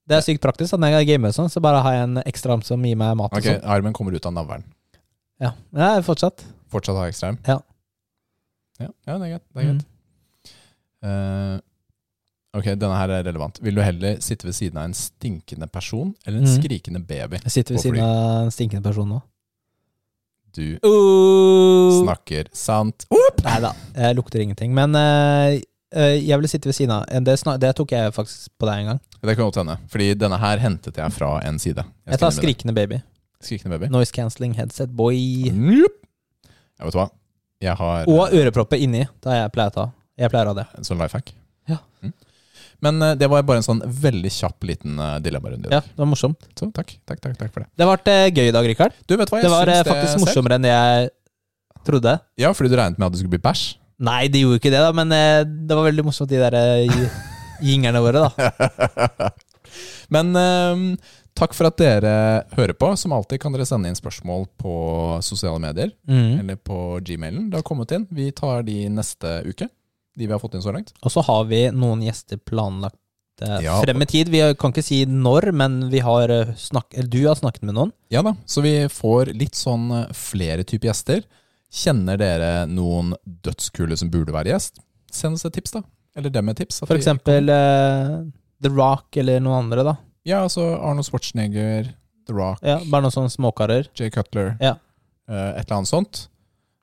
Det er sykt praktisk. Når jeg gamer sånn, så bare har jeg en ekstra arm som gir meg mat. Ok, sånn. armen kommer ut av navlen. Ja. ja, fortsatt. Fortsatt ha ekstra arm? Ja. Ja, ja det er greit. Det er greit. Mm. Uh, ok, denne her er relevant. Vil du heller sitte ved siden av en stinkende person eller en mm. skrikende baby? Jeg sitter ved siden av en stinkende person nå. Du Uh. snakker sant. Nei da, jeg lukter ingenting. Men eh, jeg ville sitte ved siden av. Det, det tok jeg faktisk på deg en gang. Det kan godt hende. Fordi denne her hentet jeg fra en side. Jeg tar nevne det. skrikende baby. Skrikende baby. Noise cancelling headset, boy. Njup. Jeg vet hva? Jeg har Og ørepropper inni. Da jeg pleier å ta. Jeg pleier å ha det. en sånn life hack. Ja. Mm. Men eh, det var bare en sånn veldig kjapp liten dilemmarunde. Ja, det var morsomt. Så takk, takk, takk, takk for det. Det har vært eh, gøy i dag, Rikard. Du, vet hva? Jeg Det var eh, faktisk selv. morsommere enn jeg trodde. Ja, fordi du regnet med at det skulle bli bæsj? Nei, de gjorde ikke det, da, men eh, det var veldig morsomt, de der gingerne Jingerne våre, da. Men ehm, takk for at dere hører på. Som alltid kan dere sende inn spørsmål på sosiale medier Mm. eller på gmailen. Det har kommet inn. Vi tar de neste uke. De vi har fått inn så langt. Og så har vi noen gjester planlagt eh, Ja. frem i tid. Vi kan ikke si når, men vi har snakket, eller du har snakket med noen. Ja da, så vi får litt sånn eh, flere typer gjester. Kjenner dere noen dødskule som burde være gjest? Send oss et tips, da. Eller dem et tips. For eksempel uh, The Rock eller noen andre, da. Ja, altså Arnold Schwarzenegger, The Rock, Ja, Bare noen sånne småkarer. Jay Cutler. Ja. eh, et eller annet sånt.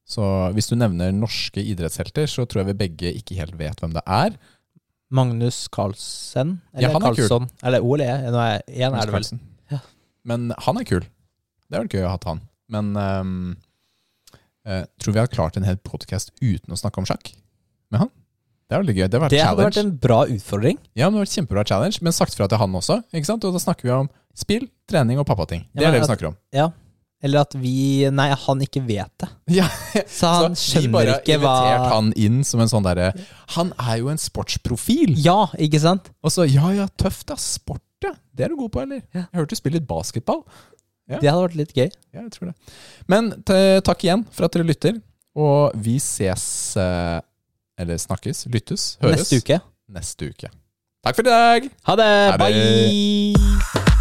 Så hvis du nevner norske idrettshelter, så tror jeg vi begge ikke helt vet hvem det er. Magnus Carlsen. Ja, Eller han er kul. Karlsson. Eller OLE. Nå er er det vel. Ja. Men han er kul. Det hadde vært gøy å ha hatt han. Men ehm, eh, tror vi har klart en hel podkast uten å snakke om sjakk med han? Det er veldig gøy. Det Det hadde vært en bra utfordring. Ja, det hadde vært kjempebra challenge, men sagt fra til han også. Ikke sant? Og da snakker vi om spill, trening og pappating. Det Ja, er det vi snakker om. Ja. Eller at vi Nei, han ikke vet det. Ja, Så han Så vi skjønner bare har invitert hva han inn som en sånn derre Han er jo en sportsprofil! Ja, ikke sant? Og så ja ja, tøft da. Sport, ja. Det er du god på, eller? Ja. Jeg hørte du spiller litt basketball. Ja. Det hadde vært litt gøy. Ja, jeg tror det. Men takk igjen for at dere lytter. Og vi ses eh, Eller snakkes, lyttes, høres Neste uke. neste uke. Takk for i dag! Ha det! Ha det. Bye!